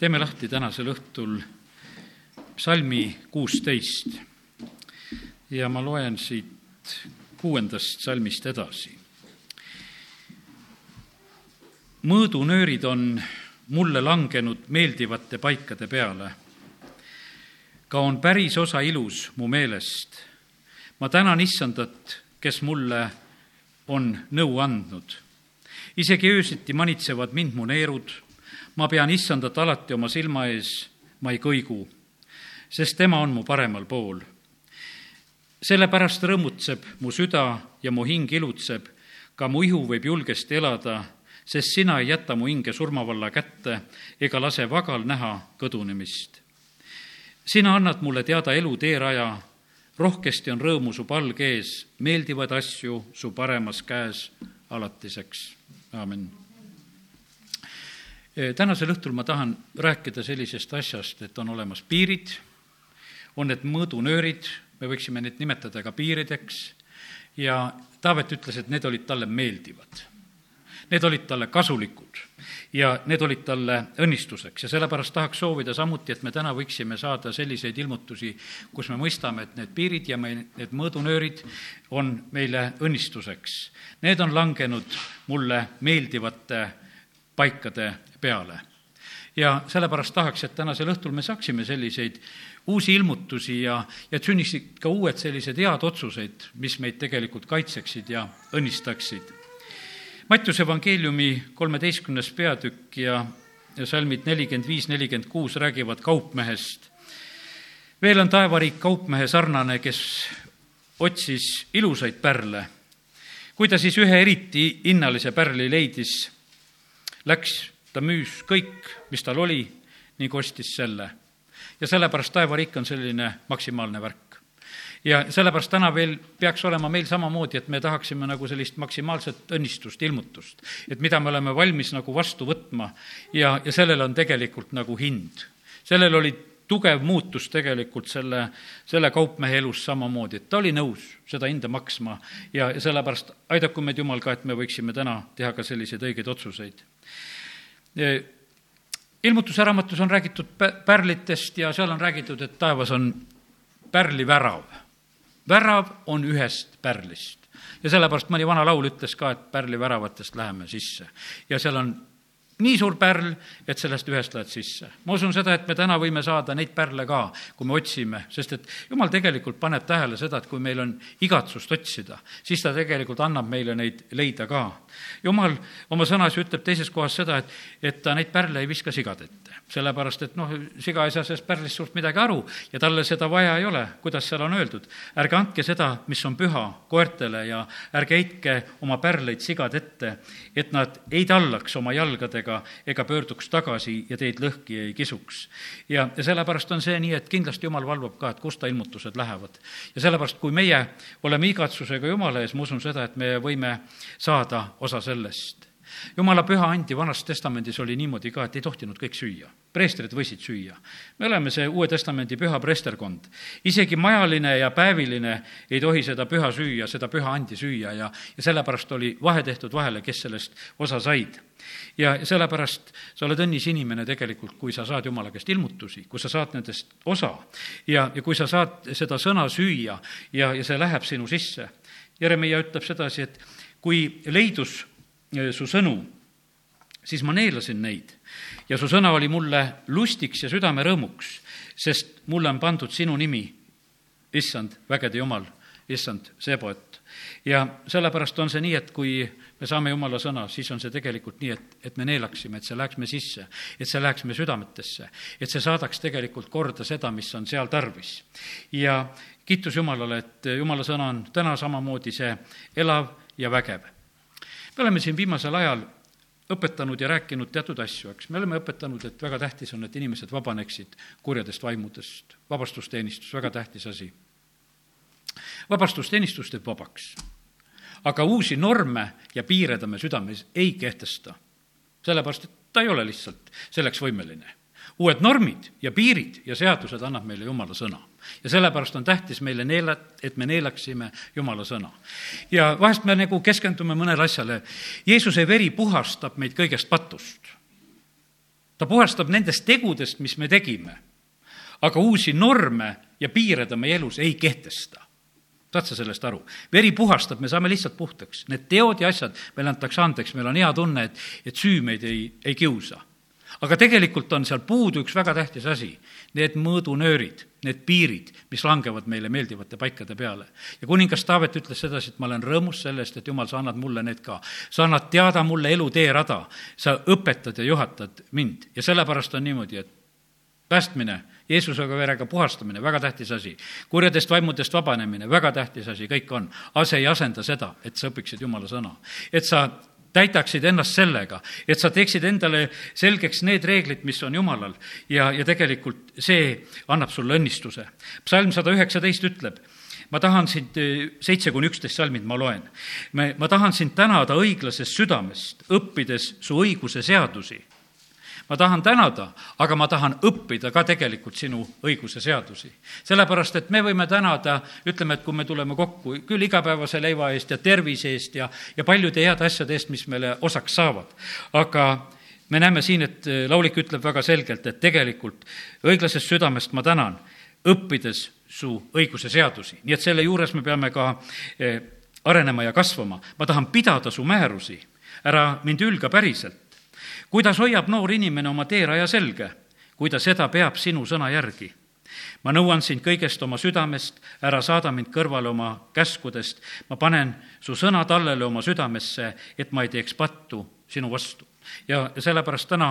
teeme lahti tänasel õhtul psalmi kuusteist ja ma loen siit kuuendast salmist edasi. mõõdunöörid on mulle langenud meeldivate paikade peale. ka on päris osa ilus mu meelest. ma tänan issandat, kes mulle on nõu andnud. isegi öösiti manitsevad mind mu neerud. Ma pean issandat alati oma silma ees, ma ei kõigu, sest tema on mu paremal pool sellepärast rõõmutseb mu süda ja mu hing ilutseb, ka mu ihu võib julgesti elada, sest sina ei jäta mu hinge surmavalla kätte ega lase vagal näha kõdunemist. sina annad mulle teada elu teeraja, rohkesti on rõõmu su palg ees, meeldivaid asju su paremas käes alatiseks, aamen. Tänasel õhtul ma tahan rääkida sellisest asjast, et on olemas piirid, on need mõõdunöörid, me võiksime neid nimetada ka piirideks ja Taavet ütles, et need olid talle meeldivad. Need olid talle kasulikud ja need olid talle õnnistuseks ja sellepärast tahaks soovida samuti, et me täna võiksime saada selliseid ilmutusi, kus me mõistame, et need piirid ja me, need mõõdunöörid on meile õnnistuseks. Need on langenud mulle meeldivate paikade peale. ja sellepärast tahaks, et tänasel õhtul me saaksime selliseid uusi ilmutusi ja, ja et sünniksid ka uued sellised head otsuseid, mis meid tegelikult kaitseksid ja õnnistaksid. Mattiuse evangeeliumi kolmeteistkümnes peatükk ja, ja salmid nelikümmend viis, nelikümmend kuus räägivad kaupmehest. veel on taevariik kaupmehe sarnane, kes otsis ilusaid pärle. kui ta siis ühe eriti hinnalise pärli leidis, läks, ta müüs kõik, mis tal oli, ning ostis selle. Ja sellepärast taevariik on selline maksimaalne värk. ja sellepärast täna veel peaks olema meil samamoodi, et me tahaksime nagu sellist maksimaalset õnnistust, ilmutust, et mida me oleme valmis nagu vastu võtma. Ja, ja sellel on tegelikult nagu hind. sellel oli tugev muutus tegelikult selle, selle kaupmehe elus samamoodi, et ta oli nõus seda hinda maksma. Ja, sellepärast aidaku meid Jumal ka, et me võiksime täna teha ka selliseid õigeid otsuseid ilmutuse raamatus on räägitud pärlitest ja seal on räägitud, et taevas on pärlivärav. värav on ühest pärlist ja sellepärast mõni vana laul ütles ka, et pärliväravatest läheme sisse ja seal on nii suur pärl, et sellest ühest lähed sisse. ma usun seda, et me täna võime saada neid pärle ka, kui me otsime, sest et jumal tegelikult paneb tähele seda, et kui meil on igatsust otsida, siis ta tegelikult annab meile neid leida ka. jumal oma sõnas ütleb teises kohas seda, et, et ta neid pärle ei viska sigade ette sellepärast et noh, siga ei saa sellest pärlist suurt midagi aru ja talle seda vaja ei ole, kuidas seal on öeldud. ärge andke seda, mis on püha, koertele ja ärge heitke oma pärleid sigad ette, et nad ei tallaks oma jalgadega ega pöörduks tagasi ja teid lõhki ei kisuks. ja, ja sellepärast on see nii, et kindlasti Jumal valvab ka, et kust ta ilmutused lähevad. ja sellepärast, kui meie oleme igatsusega Jumala ees, ma usun seda, et me võime saada osa sellest jumala püha andi Vanas Testamendis oli niimoodi ka, et ei tohtinud kõik süüa. preestrid võisid süüa. me oleme see Uue Testamendi püha preesterkond. isegi majaline ja päeviline ei tohi seda püha süüa, seda püha andi süüa ja, ja sellepärast oli vahe tehtud vahele, kes sellest osa said ja sellepärast sa oled õnnis inimene tegelikult, kui sa saad Jumala käest ilmutusi, kui sa saad nendest osa ja, ja kui sa saad seda sõna süüa ja, ja see läheb sinu sisse. Jeremiah ütleb sedasi, et kui leidus su sõnu, siis ma neelasin neid ja su sõna oli mulle lustiks ja südame rõõmuks, sest mulle on pandud sinu nimi, issand, vägede jumal, issand, Sebot. ja sellepärast on see nii, et kui me saame jumala sõna, siis on see tegelikult nii, et, et me neelaksime, et see läheks me sisse, et see läheks me südametesse, et see saadaks tegelikult korda seda, mis on seal tarvis. ja kiitus Jumalale, et jumala sõna on täna samamoodi see elav ja vägev me oleme siin viimasel ajal õpetanud ja rääkinud teatud asju, eks, me oleme õpetanud, et väga tähtis on, et inimesed vabaneksid kurjadest vaimudest, vabastusteenistus, väga tähtis asi. vabastusteenistus teeb vabaks. aga uusi norme ja piire ta me südames ei kehtesta. sellepärast, et ta ei ole lihtsalt selleks võimeline uued normid ja piirid ja seadused annab meile Jumala sõna. ja sellepärast on tähtis meile neela, et me neelaksime Jumala sõna. ja vahest me nagu keskendume mõnele asjale. Jeesuse veri puhastab meid kõigest patust. ta puhastab nendest tegudest, mis me tegime. aga uusi norme ja piire ta meie elus ei kehtesta saad sa sellest aru? veri puhastab, me saame lihtsalt puhtaks. Need teod ja asjad, meile antakse andeks, meil on hea tunne, et, et süü meid ei, ei kiusa. Aga tegelikult on seal puudu üks väga tähtis asi. Need mõõdunöörid, need piirid, mis langevad meile meeldivate paikade peale. ja kuningas Taavet ütles sedasi, et ma olen rõõmus sellest, et jumal, sa annad mulle need ka. sa annad teada mulle elu teerada, sa õpetad ja juhatad mind ja sellepärast on niimoodi, et päästmine Jeesusega verega puhastamine, väga tähtis asi. kurjadest vaimudest vabanemine, väga tähtis asi, kõik on. aga see ei asenda seda, et sa õpiksid Jumala sõna. et sa täidaksid ennast sellega, et sa teeksid endale selgeks need reeglid, mis on Jumalal ja, ja tegelikult see annab sulle õnnistuse. psalm sada üheksateist ütleb, ma tahan sind, seitse kuni üksteist salmid ma loen. me, ma tahan sind tänada õiglasest südamest, õppides su õiguse seadusi ma tahan tänada, aga ma tahan õppida ka tegelikult sinu õiguse seadusi. sellepärast, et me võime tänada, ütleme, et kui me tuleme kokku küll igapäevase leiva eest ja tervise eest ja, ja paljude heade asjade eest, mis meile osaks saavad, aga me näeme siin, et laulik ütleb väga selgelt, et tegelikult õiglasest südamest ma tänan, õppides su õiguse seadusi, nii et selle juures me peame ka eh, arenema ja kasvama. ma tahan pidada su määrusi, ära mind ülga päriselt kuidas hoiab noor inimene oma teeraja selge, kui ta seda peab sinu sõna järgi? ma nõuan sind kõigest oma südamest, ära saada mind kõrvale oma käskudest, ma panen su sõna tallele oma südamesse, et ma ei teeks pattu sinu vastu ja sellepärast täna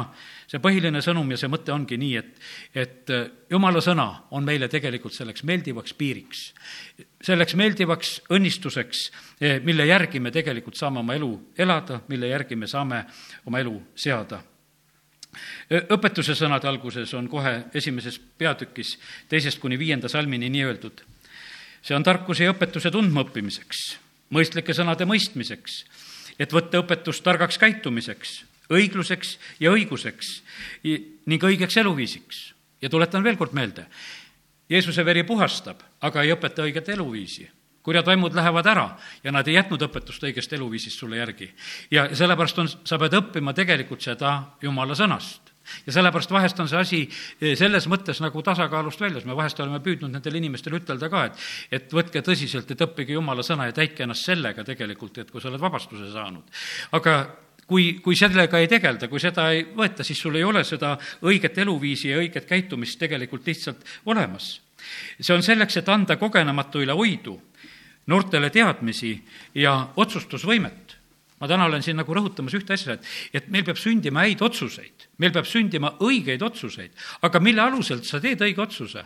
see põhiline sõnum ja see mõte ongi nii, et, et äh, jumala sõna on meile tegelikult selleks meeldivaks piiriks, selleks meeldivaks õnnistuseks, eh, mille järgi me tegelikult saame oma elu elada, mille järgi me saame oma elu seada. Õpetuse sõnade alguses on kohe esimeses peatükis teisest kuni viienda salmini nii öeldud. see on tarkuse ja õpetuse tundmaõppimiseks, mõistlike sõnade mõistmiseks, et võtta õpetust targaks käitumiseks, õigluseks ja õiguseks ning õigeks eluviisiks. ja tuletan veel kord meelde, Jeesuse veri puhastab, aga ei õpeta õiget eluviisi kurjad vaimud lähevad ära ja nad ei jätnud õpetust õigest eluviisist sulle järgi. ja sellepärast on, sa pead õppima tegelikult seda jumala sõnast ja sellepärast vahest on see asi eh, selles mõttes nagu tasakaalust väljas, me vahest oleme püüdnud nendele inimestele ütelda ka, et et võtke tõsiselt, et õppige jumala sõna ja täitke ennast sellega tegelikult, et kui sa oled vabastuse saanud. aga kui, kui sellega ei tegelda, kui seda ei võeta, siis sul ei ole seda õiget eluviisi ja õiget käitumist tegelikult lihtsalt olemas. see on selleks, et anda kogenematuile oidu, noortele teadmisi ja otsustusvõimet ma täna olen siin nagu rõhutamas ühte asja, et, et meil peab sündima häid otsuseid, meil peab sündima õigeid otsuseid, aga mille alusel sa teed õige otsuse?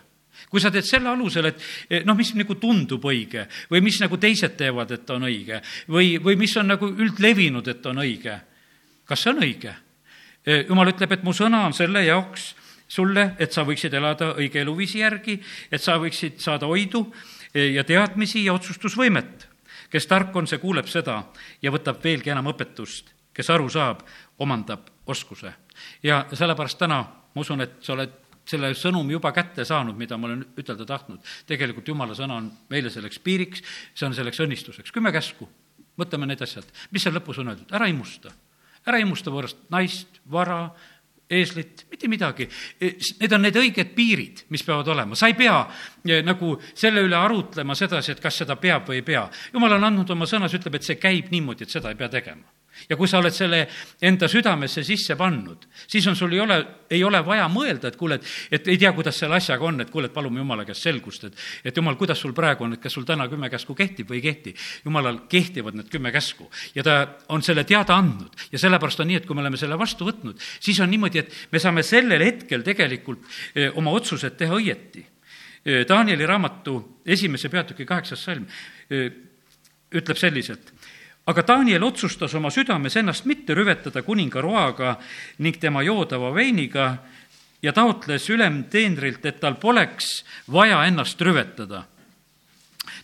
kui sa teed selle alusel, et eh, noh, mis nagu tundub õige või mis nagu teised teevad, et on õige või, või mis on nagu üldlevinud, et on õige kas see on õige? jumal ütleb, et mu sõna on selle jaoks sulle, et sa võiksid elada õige eluviisi järgi, et sa võiksid saada oidu ja teadmisi ja otsustusvõimet. kes tark on, see kuuleb seda ja võtab veelgi enam õpetust. kes aru saab, omandab oskuse. ja sellepärast täna ma usun, et sa oled selle sõnumi juba kätte saanud, mida ma olen ütelda tahtnud. tegelikult jumala sõna on meile selleks piiriks, see on selleks õnnistuseks. kümme käsku, mõtleme need asjad, mis seal lõpus on öeldud, ära imusta ära immusta võõrast naist, vara, eeslit, mitte midagi. Need on need õiged piirid, mis peavad olema, sa ei pea eh, nagu selle üle arutlema sedasi, et kas seda peab või ei pea. jumal on andnud oma sõnas, ütleb, et see käib niimoodi, et seda ei pea tegema ja kui sa oled selle enda südamesse sisse pannud, siis on sul ei ole, ei ole vaja mõelda, et kuule, et, et ei tea, kuidas selle asjaga on, et kuule, et palume Jumala käest selgust, et et Jumal, kuidas sul praegu on, et kas sul täna kümme käsku kehtib või ei kehti. Jumalal kehtivad need kümme käsku ja ta on selle teada andnud ja sellepärast on nii, et kui me oleme selle vastu võtnud, siis on niimoodi, et me saame sellel hetkel tegelikult eh, oma otsused teha õieti. Eh, Danieli raamatu esimese peatüki kaheksas salm eh, ütleb selliselt aga Daniel otsustas oma südames ennast mitte rüvetada kuninga roaga ning tema joodava veiniga ja taotles ülemteenrilt, et tal poleks vaja ennast rüvetada.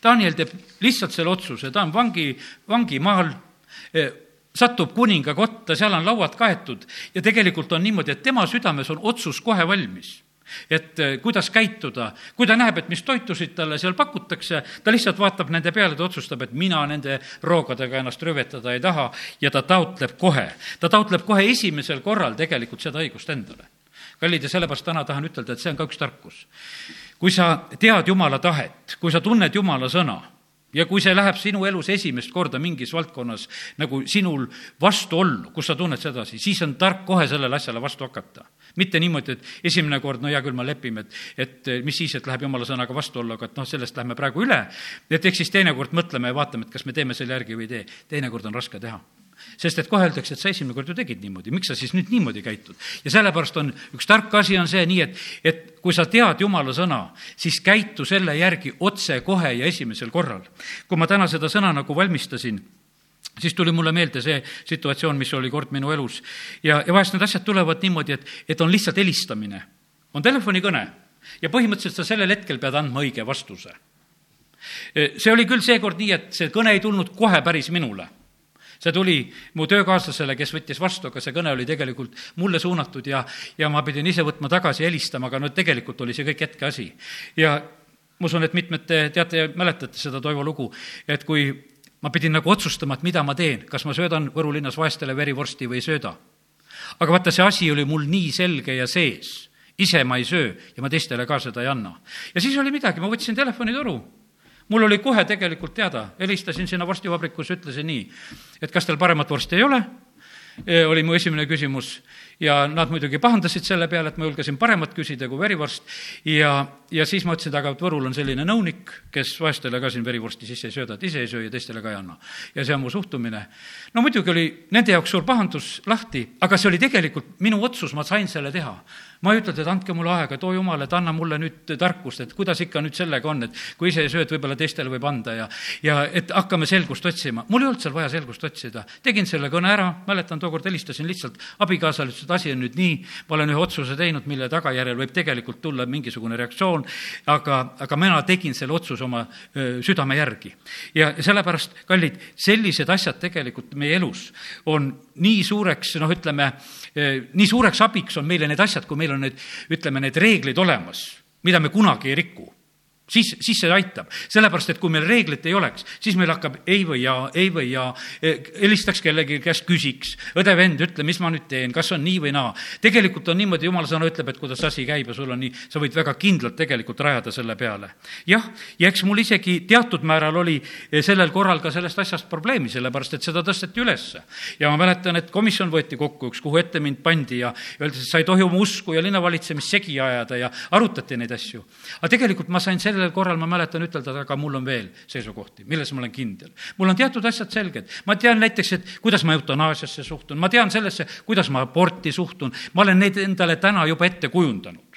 Daniel teeb lihtsalt selle otsuse, ta on vangi, vangimaal, eh, satub kuninga kotta, seal on lauad kaetud ja tegelikult on niimoodi, et tema südames on otsus kohe valmis et eh, kuidas käituda, kui ta näeb, et mis toitusid talle seal pakutakse, ta lihtsalt vaatab nende peale, ta otsustab, et mina nende roogadega ennast rüvetada ei taha ja ta taotleb kohe, ta taotleb kohe esimesel korral tegelikult seda õigust endale. kallid, ja sellepärast täna tahan ütelda, et see on ka üks tarkus. kui sa tead Jumala tahet, kui sa tunned Jumala sõna, ja kui see läheb sinu elus esimest korda mingis valdkonnas nagu sinul vastuollu, kus sa tunned sedasi, siis on tark kohe sellele asjale vastu hakata. Mitte niimoodi, et esimene kord, no hea küll, me lepime, et, et mis siis, et läheb jumala sõnaga vastuollu, aga et noh, sellest lähme praegu üle. et eks siis teinekord mõtleme ja vaatame, et kas me teeme selle järgi või ei tee. teinekord on raske teha sest et kohe öeldakse, et sa esimene kord ju tegid niimoodi, miks sa siis nüüd niimoodi käitud? ja sellepärast on, üks tark asi on see nii, et, et kui sa tead Jumala sõna, siis käitu selle järgi otsekohe ja esimesel korral. kui ma täna seda sõna nagu valmistasin, siis tuli mulle meelde see situatsioon, mis oli kord minu elus. ja, ja vahest need asjad tulevad niimoodi, et, et on lihtsalt helistamine, on telefonikõne ja põhimõtteliselt sa sellel hetkel pead andma õige vastuse. see oli küll seekord nii, et see kõne ei tulnud kohe päris minule see tuli mu töökaaslasele, kes võttis vastu, aga see kõne oli tegelikult mulle suunatud ja, ja ma pidin ise võtma tagasi helistama, aga no tegelikult oli see kõik hetkeasi. ja ma usun, et mitmed te teate ja mäletate seda Toivo lugu, et kui ma pidin nagu otsustama, et mida ma teen, kas ma söödan Võru linnas vaestele verivorsti või ei sööda. aga vaata, see asi oli mul nii selge ja sees. Ise ma ei söö ja ma teistele ka seda ei anna. ja siis oli midagi, ma võtsin telefonitoru. Mul oli kohe tegelikult teada, helistasin sinna vorstivabrikusse, ütlesin nii, et kas teil paremat vorsti ei ole, oli mu esimene küsimus ja nad muidugi pahandasid selle peale, et ma julgesin paremat küsida kui verivorst ja, ja siis ma ütlesin, et aga Võrul on selline nõunik, kes vaestele ka siin verivorsti sisse ei sööda, et ise ei söö ja teistele ka ei anna. ja see on mu suhtumine. no muidugi oli nende jaoks suur pahandus lahti, aga see oli tegelikult minu otsus, ma sain selle teha ma ei ütelnud, et andke mulle aega, et oo jumal, et anna mulle nüüd tarkust, et kuidas ikka nüüd sellega on, et kui ise ei söö, et võib-olla teistele võib anda ja, ja et hakkame selgust otsima. mul ei olnud seal vaja selgust otsida. tegin selle kõne ära, mäletan, tookord helistasin lihtsalt abikaasale, ütles, et asi on nüüd nii, ma olen ühe otsuse teinud, mille tagajärjel võib tegelikult tulla mingisugune reaktsioon, aga, aga mina tegin selle otsuse oma öö, südame järgi. ja, ja sellepärast, kallid, sellised asjad tegelikult meie elus on nii suureks, noh, ütleme, nii suureks abiks on meile need asjad, kui meil on need, ütleme, need reeglid olemas, mida me kunagi ei riku siis, siis see aitab. sellepärast, et kui meil reeglit ei oleks, siis meil hakkab ei või jaa, ei või jaa, e, helistaks kellegi käest, küsiks, õde-vend, ütle, mis ma nüüd teen, kas on nii või naa. tegelikult on niimoodi, jumala sõna ütleb, et kuidas asi käib ja sul on nii, sa võid väga kindlalt tegelikult rajada selle peale. jah, ja eks mul isegi teatud määral oli e, sellel korral ka sellest asjast probleemi, sellepärast et seda tõsteti ülesse. ja ma mäletan, et komisjon võeti kokku üks, kuhu ette mind pandi ja öeldi, et sa ei tohi oma usku ja linnavalitsemist segi ajada ja arutati neid asju. aga tegelikult ma sain selle sellel korral ma mäletan ütelda, aga mul on veel seisukohti, milles ma olen kindel. mul on teatud asjad selged. ma tean näiteks, et kuidas ma eutanaasiasse suhtun, ma tean sellesse, kuidas ma aborti suhtun, ma olen neid endale täna juba ette kujundanud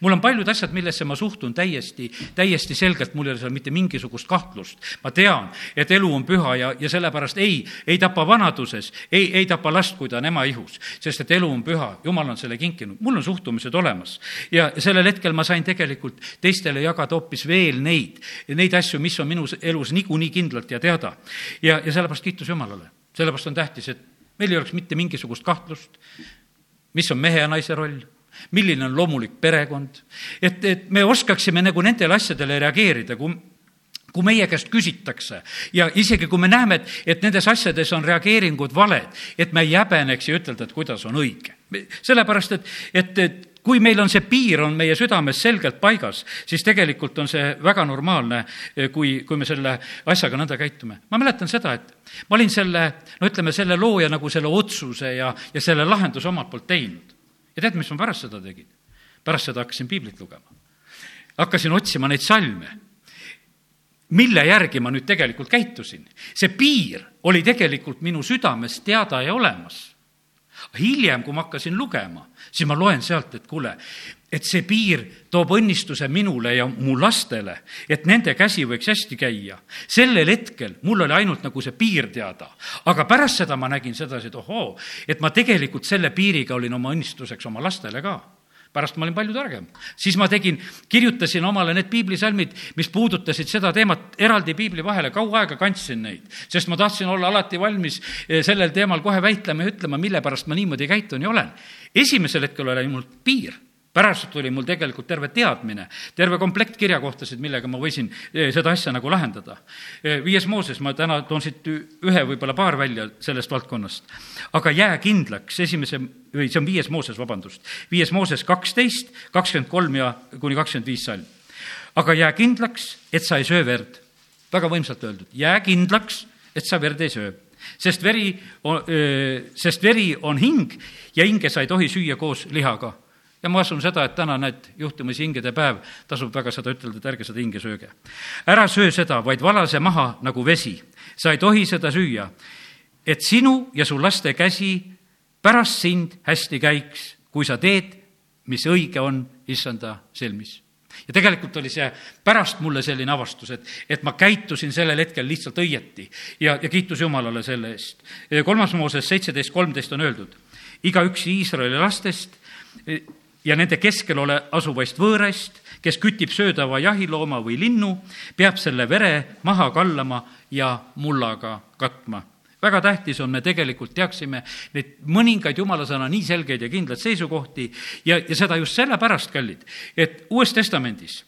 mul on paljud asjad, millesse ma suhtun täiesti, täiesti selgelt, mul ei ole seal mitte mingisugust kahtlust. ma tean, et elu on püha ja, ja sellepärast ei, ei tapa vanaduses, ei, ei tapa last, kui ta on ema ihus, sest et elu on püha, jumal on selle kinkinud, mul on suhtumised olemas. ja sellel hetkel ma sain tegelikult teistele jagada hoopis veel neid, neid asju, mis on minu elus niikuinii kindlalt ja teada. ja, ja sellepärast kiitus Jumalale, sellepärast on tähtis, et meil ei oleks mitte mingisugust kahtlust, mis on mehe ja naise roll milline on loomulik perekond, et, et me oskaksime nagu nendele asjadele reageerida, kui kui meie käest küsitakse ja isegi kui me näeme, et, et nendes asjades on reageeringud valed, et me ei häbeneks ja ütelda, et kuidas on õige. sellepärast, et, et, et kui meil on see piir, on meie südames selgelt paigas, siis tegelikult on see väga normaalne, kui, kui me selle asjaga nõnda käitume. ma mäletan seda, et ma olin selle, no ütleme, selle looja nagu selle otsuse ja, ja selle lahenduse omalt poolt teinud ja tead, mis ma pärast seda tegin? pärast seda hakkasin piiblit lugema. hakkasin otsima neid salme, mille järgi ma nüüd tegelikult käitusin. see piir oli tegelikult minu südames teada ja olemas. hiljem, kui ma hakkasin lugema, siis ma loen sealt, et kuule, et see piir toob õnnistuse minule ja mu lastele, et nende käsi võiks hästi käia. sellel hetkel mul oli ainult nagu see piir teada, aga pärast seda ma nägin sedasi, et ohoo, et ma tegelikult selle piiriga olin oma õnnistuseks oma lastele ka pärast ma olin palju targem. siis ma tegin, kirjutasin omale need piiblisalmid, mis puudutasid seda teemat eraldi piibli vahele, kaua aega kandsin neid, sest ma tahtsin olla alati valmis eh, sellel teemal kohe väitlema ja ütlema, mille pärast ma niimoodi käitun ja olen. esimesel hetkel oli mul piir pärast tuli mul tegelikult terve teadmine, terve komplekt kirjakohtasid, millega ma võisin eh, seda asja nagu lahendada. Eh, viies Mooses, ma täna toon siit ühe, võib-olla paar välja sellest valdkonnast. aga jää kindlaks, esimese, või see on viies Mooses, vabandust, viies Mooses kaksteist, kakskümmend kolm ja kuni kakskümmend viis salm. aga jää kindlaks, et sa ei söö verd. väga võimsalt öeldud, jää kindlaks, et sa verd ei söö sest veri, sest veri on hing ja hinge sa ei tohi süüa koos lihaga ja ma usun seda, et täna need juhtumisi hingede päev, tasub väga seda ütelda, et ärge seda hinge sööge. ära söö seda, vaid vala see maha nagu vesi. sa ei tohi seda süüa, et sinu ja su laste käsi pärast sind hästi käiks, kui sa teed, mis õige on issanda silmis ja tegelikult oli see pärast mulle selline avastus, et, et ma käitusin sellel hetkel lihtsalt õieti ja, ja kiitus Jumalale selle eest. kolmas Mooses seitseteist kolmteist on öeldud, igaüks Iisraeli lastest ja nende keskel ole asuvaist võõrast, kes kütib söödava jahilooma või linnu, peab selle vere maha kallama ja mullaga katma. Väga tähtis on, me tegelikult teaksime neid mõningaid jumala sõna nii selgeid ja kindlaid seisukohti ja, ja seda just sellepärast, kallid, et Uues Testamendis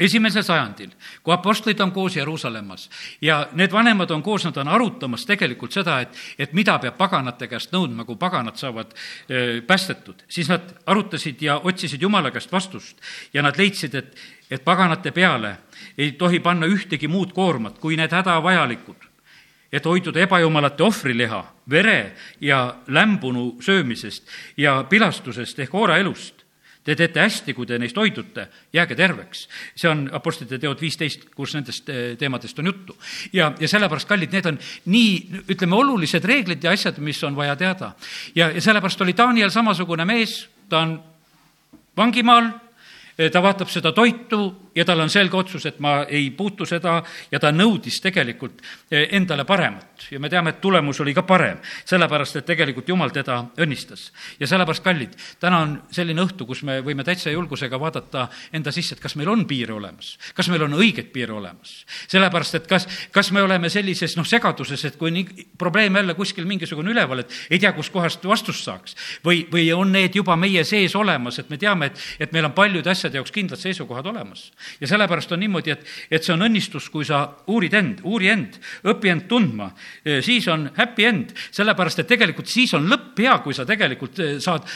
esimesel sajandil, kui apostlid on koos Jeruusalemmas ja need vanemad on koos, nad on arutamas tegelikult seda, et, et mida peab paganate käest nõudma, kui paganad saavad öö, päästetud, siis nad arutasid ja otsisid Jumala käest vastust ja nad leidsid, et, et paganate peale ei tohi panna ühtegi muud koormat kui need hädavajalikud et hoiduda ebajumalate ohvriliha, vere ja lämbunu söömisest ja pilastusest ehk ooraelust. Te teete hästi, kui te neist hoidute, jääge terveks. see on Apostlite teod viisteist, kus nendest eh, teemadest on juttu. ja, ja sellepärast, kallid, need on nii, ütleme, olulised reeglid ja asjad, mis on vaja teada. ja, ja sellepärast oli Daniel samasugune mees, ta on vangimaal, ta vaatab seda toitu ja tal on selge otsus, et ma ei puutu seda ja ta nõudis tegelikult eh, endale paremat ja me teame, et tulemus oli ka parem, sellepärast et tegelikult Jumal teda õnnistas. ja sellepärast, kallid, täna on selline õhtu, kus me võime täitsa julgusega vaadata enda sisse, et kas meil on piire olemas, kas meil on õigeid piire olemas. sellepärast, et kas, kas me oleme sellises noh, segaduses, et kui nii probleem jälle kuskil mingisugune üleval, et ei tea, kuskohast vastust saaks või, või on need juba meie sees olemas, et me teame, et, et meil on paljude asjade jaoks kindlad seisukohad olemas ja sellepärast on niimoodi, et, et see on õnnistus, kui sa uurid end, uuri end, õpi end tundma, siis on happy end, sellepärast et tegelikult siis on lõpp hea, kui sa tegelikult eh, saad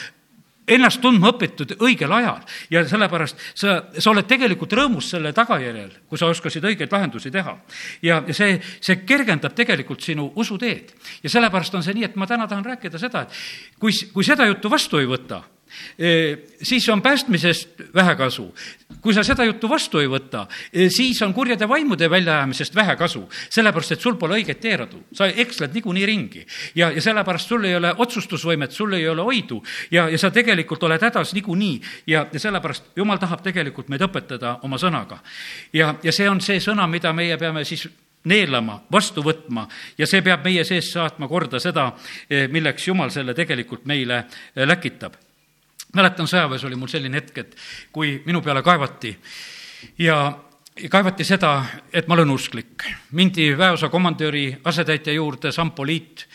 ennast tundma õpitud õigel ajal ja sellepärast sa, sa oled tegelikult rõõmus selle tagajärjel, kui sa oskasid õigeid lahendusi teha. ja, ja see, see kergendab tegelikult sinu usuteed. ja sellepärast on see nii, et ma täna tahan rääkida seda, et kui, kui seda juttu vastu ei võta, siis on päästmisest vähe kasu. kui sa seda juttu vastu ei võta, siis on kurjade vaimude väljaajamisest vähe kasu, sellepärast et sul pole õiget teeradu, sa eksled niikuinii ringi. ja, ja sellepärast sul ei ole otsustusvõimet, sul ei ole oidu ja, ja sa tegelikult oled hädas niikuinii ja, ja sellepärast Jumal tahab tegelikult meid õpetada oma sõnaga. ja, ja see on see sõna, mida meie peame siis neelama, vastu võtma ja see peab meie sees saatma korda seda, milleks Jumal selle tegelikult meile läkitab mäletan, sõjaväes oli mul selline hetk, et kui minu peale kaevati ja kaevati seda, et ma olen usklik. mindi väeosa komandöri asetäitja juurde, sampoliit,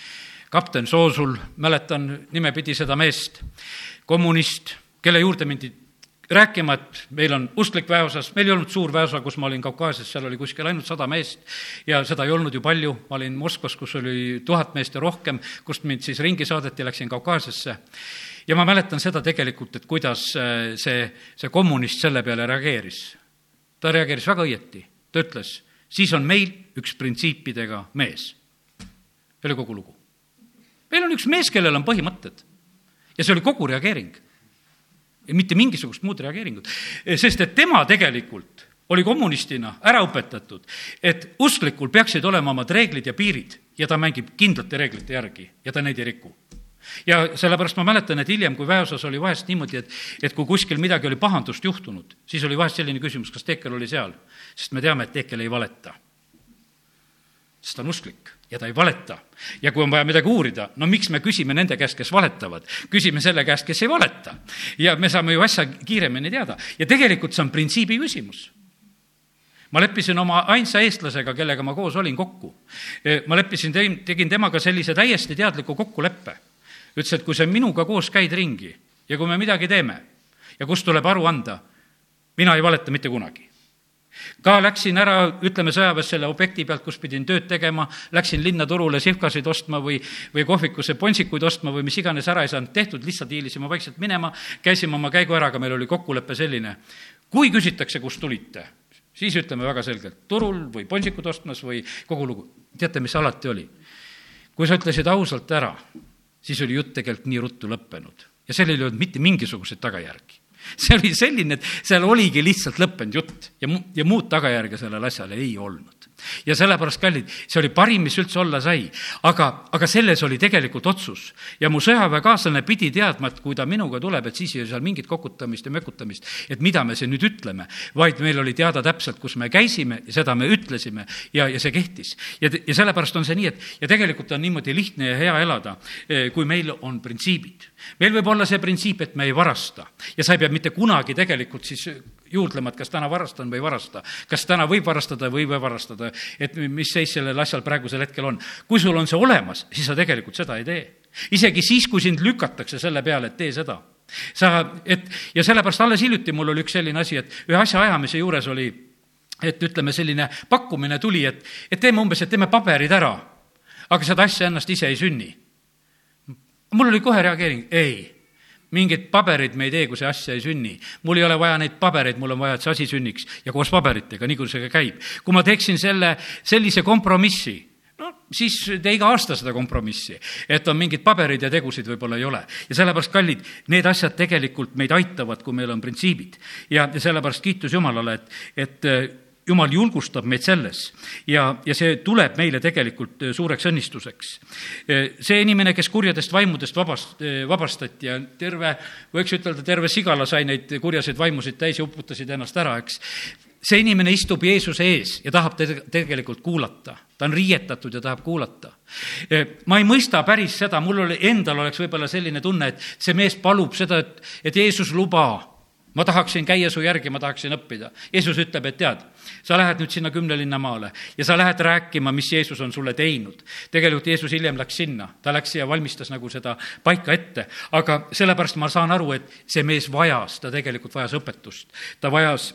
kapten Soosul, mäletan nimepidi seda meest, kommunist, kelle juurde mindi rääkima, et meil on usklik väeosas, meil ei olnud suur väeosa, kus ma olin Kaukaasias, seal oli kuskil ainult sada meest ja seda ei olnud ju palju, ma olin Moskvas, kus oli tuhat meest ja rohkem, kust mind siis ringi saadeti, läksin Kaukaasiasse ja ma mäletan seda tegelikult, et kuidas äh, see, see kommunist selle peale reageeris. ta reageeris väga õieti, ta ütles, siis on meil üks printsiipidega mees. see oli kogu lugu. meil on üks mees, kellel on põhimõtted. ja see oli kogu reageering. mitte mingisugust muud reageeringut, sest et tema tegelikult oli kommunistina ära õpetatud, et usklikul peaksid olema omad reeglid ja piirid ja ta mängib kindlate reeglite järgi ja ta neid ei riku ja sellepärast ma mäletan, et hiljem, kui väeosas oli vahest niimoodi, et, et kui kuskil midagi oli pahandust juhtunud, siis oli vahest selline küsimus, kas Teekel oli seal. sest me teame, et Teekel ei valeta. sest ta on usklik ja ta ei valeta. ja kui on vaja midagi uurida, no miks me küsime nende käest, kes valetavad? küsime selle käest, kes ei valeta. ja me saame ju asja kiiremini teada. ja tegelikult see on printsiibi küsimus ma leppisin oma ainsa eestlasega, kellega ma koos olin, kokku. ma leppisin, tegin temaga sellise täiesti teadliku kokkuleppe ütles, et kui sa minuga koos käid ringi ja kui me midagi teeme ja kus tuleb aru anda. mina ei valeta mitte kunagi ka läksin ära, ütleme sõjaväes selle objekti pealt, kus pidin tööd tegema, läksin linna turule sihvkasid ostma või, või kohvikusse ponsikuid ostma või mis iganes ära ei saanud tehtud, lihtsalt hiilisime vaikselt minema, käisime oma käigu ära, aga meil oli kokkulepe selline. kui küsitakse, kust tulite, siis ütleme väga selgelt, turul või ponsikut ostmas või kogu lugu. teate, mis alati oli? kui sa ütlesid ausalt ära, siis oli jutt tegelikult nii ruttu lõppenud. Ja sellel ei olnud mitte mingisuguseid tagajärgi. See oli selline, et seal oligi lihtsalt lõppenud jutt ja, ja muud tagajärge sellel asjal ei olnud ja sellepärast, kallid, see oli parim, mis üldse olla sai. aga, aga selles oli tegelikult otsus. ja mu sõjaväekaaslane pidi teadma, et kui ta minuga tuleb, et siis ei ole seal mingit kokutamist ja mökutamist, et mida me siin nüüd ütleme, vaid meil oli teada täpselt, kus me käisime ja seda me ütlesime ja, ja see kehtis. ja, ja sellepärast on see nii, et ja tegelikult on niimoodi lihtne ja hea elada, eh, kui meil on printsiibid. meil võib olla see printsiip, et me ei varasta ja sa ei pea mitte kunagi tegelikult siis juurdlema, et kas täna varastan või ei varasta. kas täna võib varastada või ei või varastada, et mis seis sellel asjal praegusel hetkel on. kui sul on see olemas, siis sa tegelikult seda ei tee. isegi siis, kui sind lükatakse selle peale, et tee seda. sa, et ja sellepärast alles hiljuti mul oli üks selline asi, et ühe asja ajamise juures oli, et ütleme, selline pakkumine tuli, et, et teeme umbes, et teeme paberid ära, aga seda asja ennast ise ei sünni. mul oli kohe reageering, ei mingit paberit me ei tee, kui see asja ei sünni. mul ei ole vaja neid pabereid, mul on vaja, et see asi sünniks ja koos paberitega, nii kui see käib. kui ma teeksin selle, sellise kompromissi, no siis tee iga aasta seda kompromissi, et on mingid paberid ja tegusid võib-olla ei ole. ja sellepärast, kallid, need asjad tegelikult meid aitavad, kui meil on printsiibid. ja, ja sellepärast kiitus Jumalale, et, et jumal julgustab meid selles ja, ja see tuleb meile tegelikult äh, suureks õnnistuseks. Äh, see inimene, kes kurjadest vaimudest vabast-, äh, vabastati ja terve, võiks ütelda, terve sigala sai neid kurjaseid vaimusid täis ja uputasid ennast ära, eks. see inimene istub Jeesuse ees ja tahab te tegelikult kuulata, ta on riietatud ja tahab kuulata. ma ei mõista päris seda, mul oli, endal oleks võib-olla selline tunne, et see mees palub seda, et, et Jeesus luba ma tahaksin käia su järgi, ma tahaksin õppida. Jeesus ütleb, et tead, sa lähed nüüd sinna kümnelinna maale ja sa lähed rääkima, mis Jeesus on sulle teinud. tegelikult Jeesus hiljem läks sinna, ta läks ja valmistas nagu seda paika ette, aga sellepärast ma saan aru, et see mees vajas, ta tegelikult vajas õpetust, ta vajas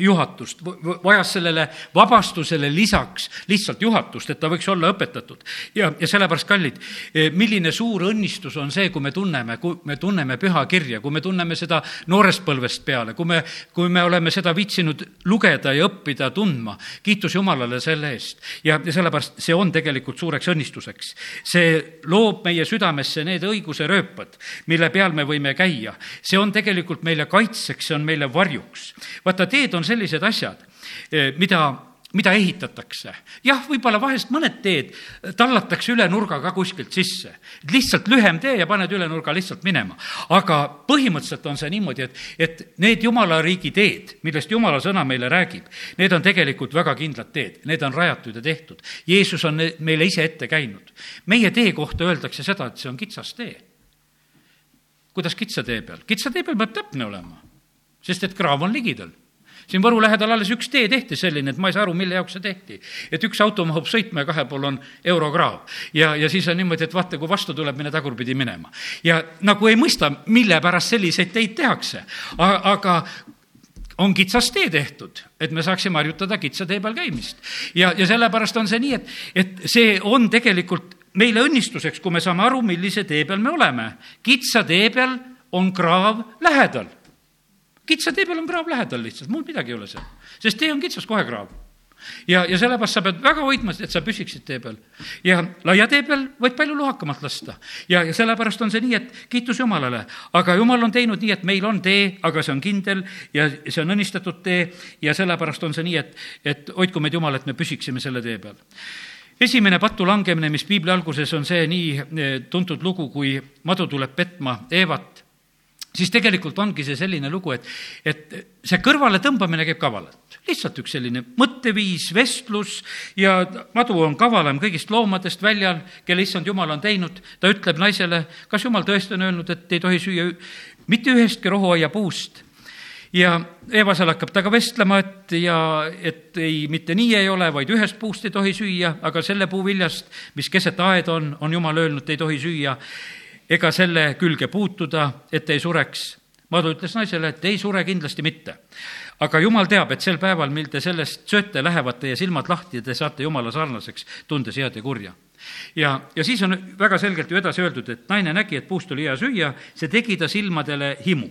juhatust, vajas sellele vabastusele lisaks lihtsalt juhatust, et ta võiks olla õpetatud. ja, ja sellepärast, kallid, eh, milline suur õnnistus on see, kui me tunneme, kui me tunneme pühakirja, kui me tunneme seda noorest põlvest peale, kui me, kui me oleme seda viitsinud lugeda ja õppida tundma. kiitus Jumalale selle eest. ja, ja sellepärast see on tegelikult suureks õnnistuseks. see loob meie südamesse need õiguse rööpad, mille peal me võime käia. see on tegelikult meile kaitseks, see on meile varjuks. vaata, teed on on sellised asjad, eh, mida mida ehitatakse. jah, võib-olla vahest mõned teed tallatakse üle nurga ka kuskilt sisse. lihtsalt lühem tee ja paned üle nurga lihtsalt minema. aga põhimõtteliselt on see niimoodi, et, et need jumala riigi teed, millest jumala sõna meile räägib, need on tegelikult väga kindlad teed, need on rajatud ja tehtud. Jeesus on meile ise ette käinud. meie tee kohta öeldakse seda, et see on kitsas tee. kuidas kitsa tee peal? kitsa tee peal peab täpne olema, sest et kraav on ligidal siin Võru lähedal alles üks tee tehti selline, et ma ei saa aru, mille jaoks see tehti. et üks auto mahub sõitma ja kahe pool on eurokraav. ja, ja siis on niimoodi, et vaata, kui vastu tuleb, mine tagurpidi minema. ja nagu ei mõista, mille pärast selliseid teid tehakse. aga on kitsas tee tehtud, et me saaksime harjutada kitsa tee peal käimist. ja, ja sellepärast on see nii, et, et see on tegelikult meile õnnistuseks, kui me saame aru, millise tee peal me oleme. kitsa tee peal on kraav lähedal kitsa tee peal on kraav lähedal lihtsalt, muud midagi ei ole seal, sest tee on kitsas, kohe kraav ja, ja sellepärast sa pead väga hoidma, et sa püsiksid tee peal. ja laia tee peal võid palju lohakamalt lasta. ja, ja sellepärast on see nii, et kiitus Jumalale. aga Jumal on teinud nii, et meil on tee, aga see on kindel ja see on õnnistatud tee ja sellepärast on see nii, et, et hoidku meid Jumal, et me püsiksime selle tee peal esimene pattu langemine, mis piibli alguses on see nii eh, tuntud lugu, kui madu tuleb petma Eevat siis tegelikult ongi see selline lugu, et, et see kõrvaletõmbamine käib kavalalt. lihtsalt üks selline mõtteviis, vestlus ja madu on kavalam kõigist loomadest väljal, kelle issand jumal on teinud. ta ütleb naisele, kas jumal tõesti on öelnud, et ei tohi süüa mitte ühestki rohuaiapuust ja Eva seal hakkab temaga vestlema, et ja et ei, mitte nii ei ole, vaid ühest puust ei tohi süüa, aga selle puu viljast, mis keset aeda on, on jumal öelnud, ei tohi süüa ega selle külge puutuda, et ei sureks. Madu ütles naisele, et ei sure kindlasti mitte. aga jumal teab, et sel päeval, mil te sellest sööte, lähevad teie silmad lahti ja te saate jumala sarnaseks, tundes head ja kurja ja, ja siis on väga selgelt ju edasi öeldud, et naine nägi, et puust oli hea süüa, see tegi ta silmadele himu.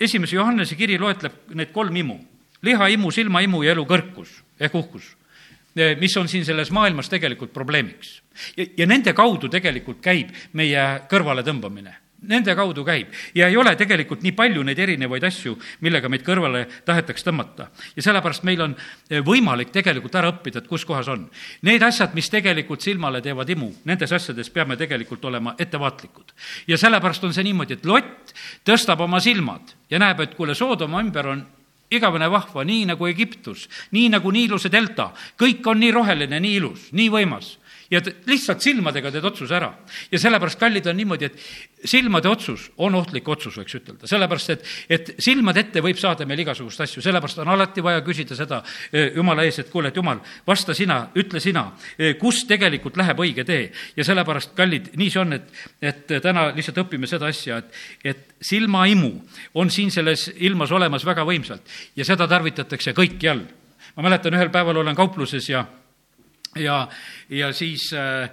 esimese Johannese kiri loetleb need kolm imu, lihaimu, silmaimu ja elu kõrkus ehk uhkus mis on siin selles maailmas tegelikult probleemiks. Ja, ja nende kaudu tegelikult käib meie kõrvaletõmbamine nende kaudu käib ja ei ole tegelikult nii palju neid erinevaid asju, millega meid kõrvale tahetakse tõmmata. ja sellepärast meil on eh, võimalik tegelikult ära õppida, et kus kohas on. Need asjad, mis tegelikult silmale teevad imu, nendes asjades peame tegelikult olema ettevaatlikud. ja sellepärast on see niimoodi, et Lott tõstab oma silmad ja näeb, et kuule, Soodoma ümber on igavene vahva, nii nagu Egiptus, nii nagu Niiluse delta, kõik on nii roheline, nii ilus, nii võimas ja lihtsalt silmadega teed otsuse ära. ja sellepärast, kallid, on niimoodi, et silmade otsus on ohtlik otsus, võiks ütelda, sellepärast et, et silmade ette võib saada meil igasuguseid asju, sellepärast on alati vaja küsida seda e, jumala ees, et kuule, et jumal, vasta sina, ütle sina, e, kus tegelikult läheb õige tee. ja sellepärast, kallid, nii see on, et, et täna lihtsalt õpime seda asja, et, et silmaimu on siin selles ilmas olemas väga võimsalt ja seda tarvitatakse kõikjal. ma mäletan, ühel päeval olen kaupluses ja ja, ja siis äh,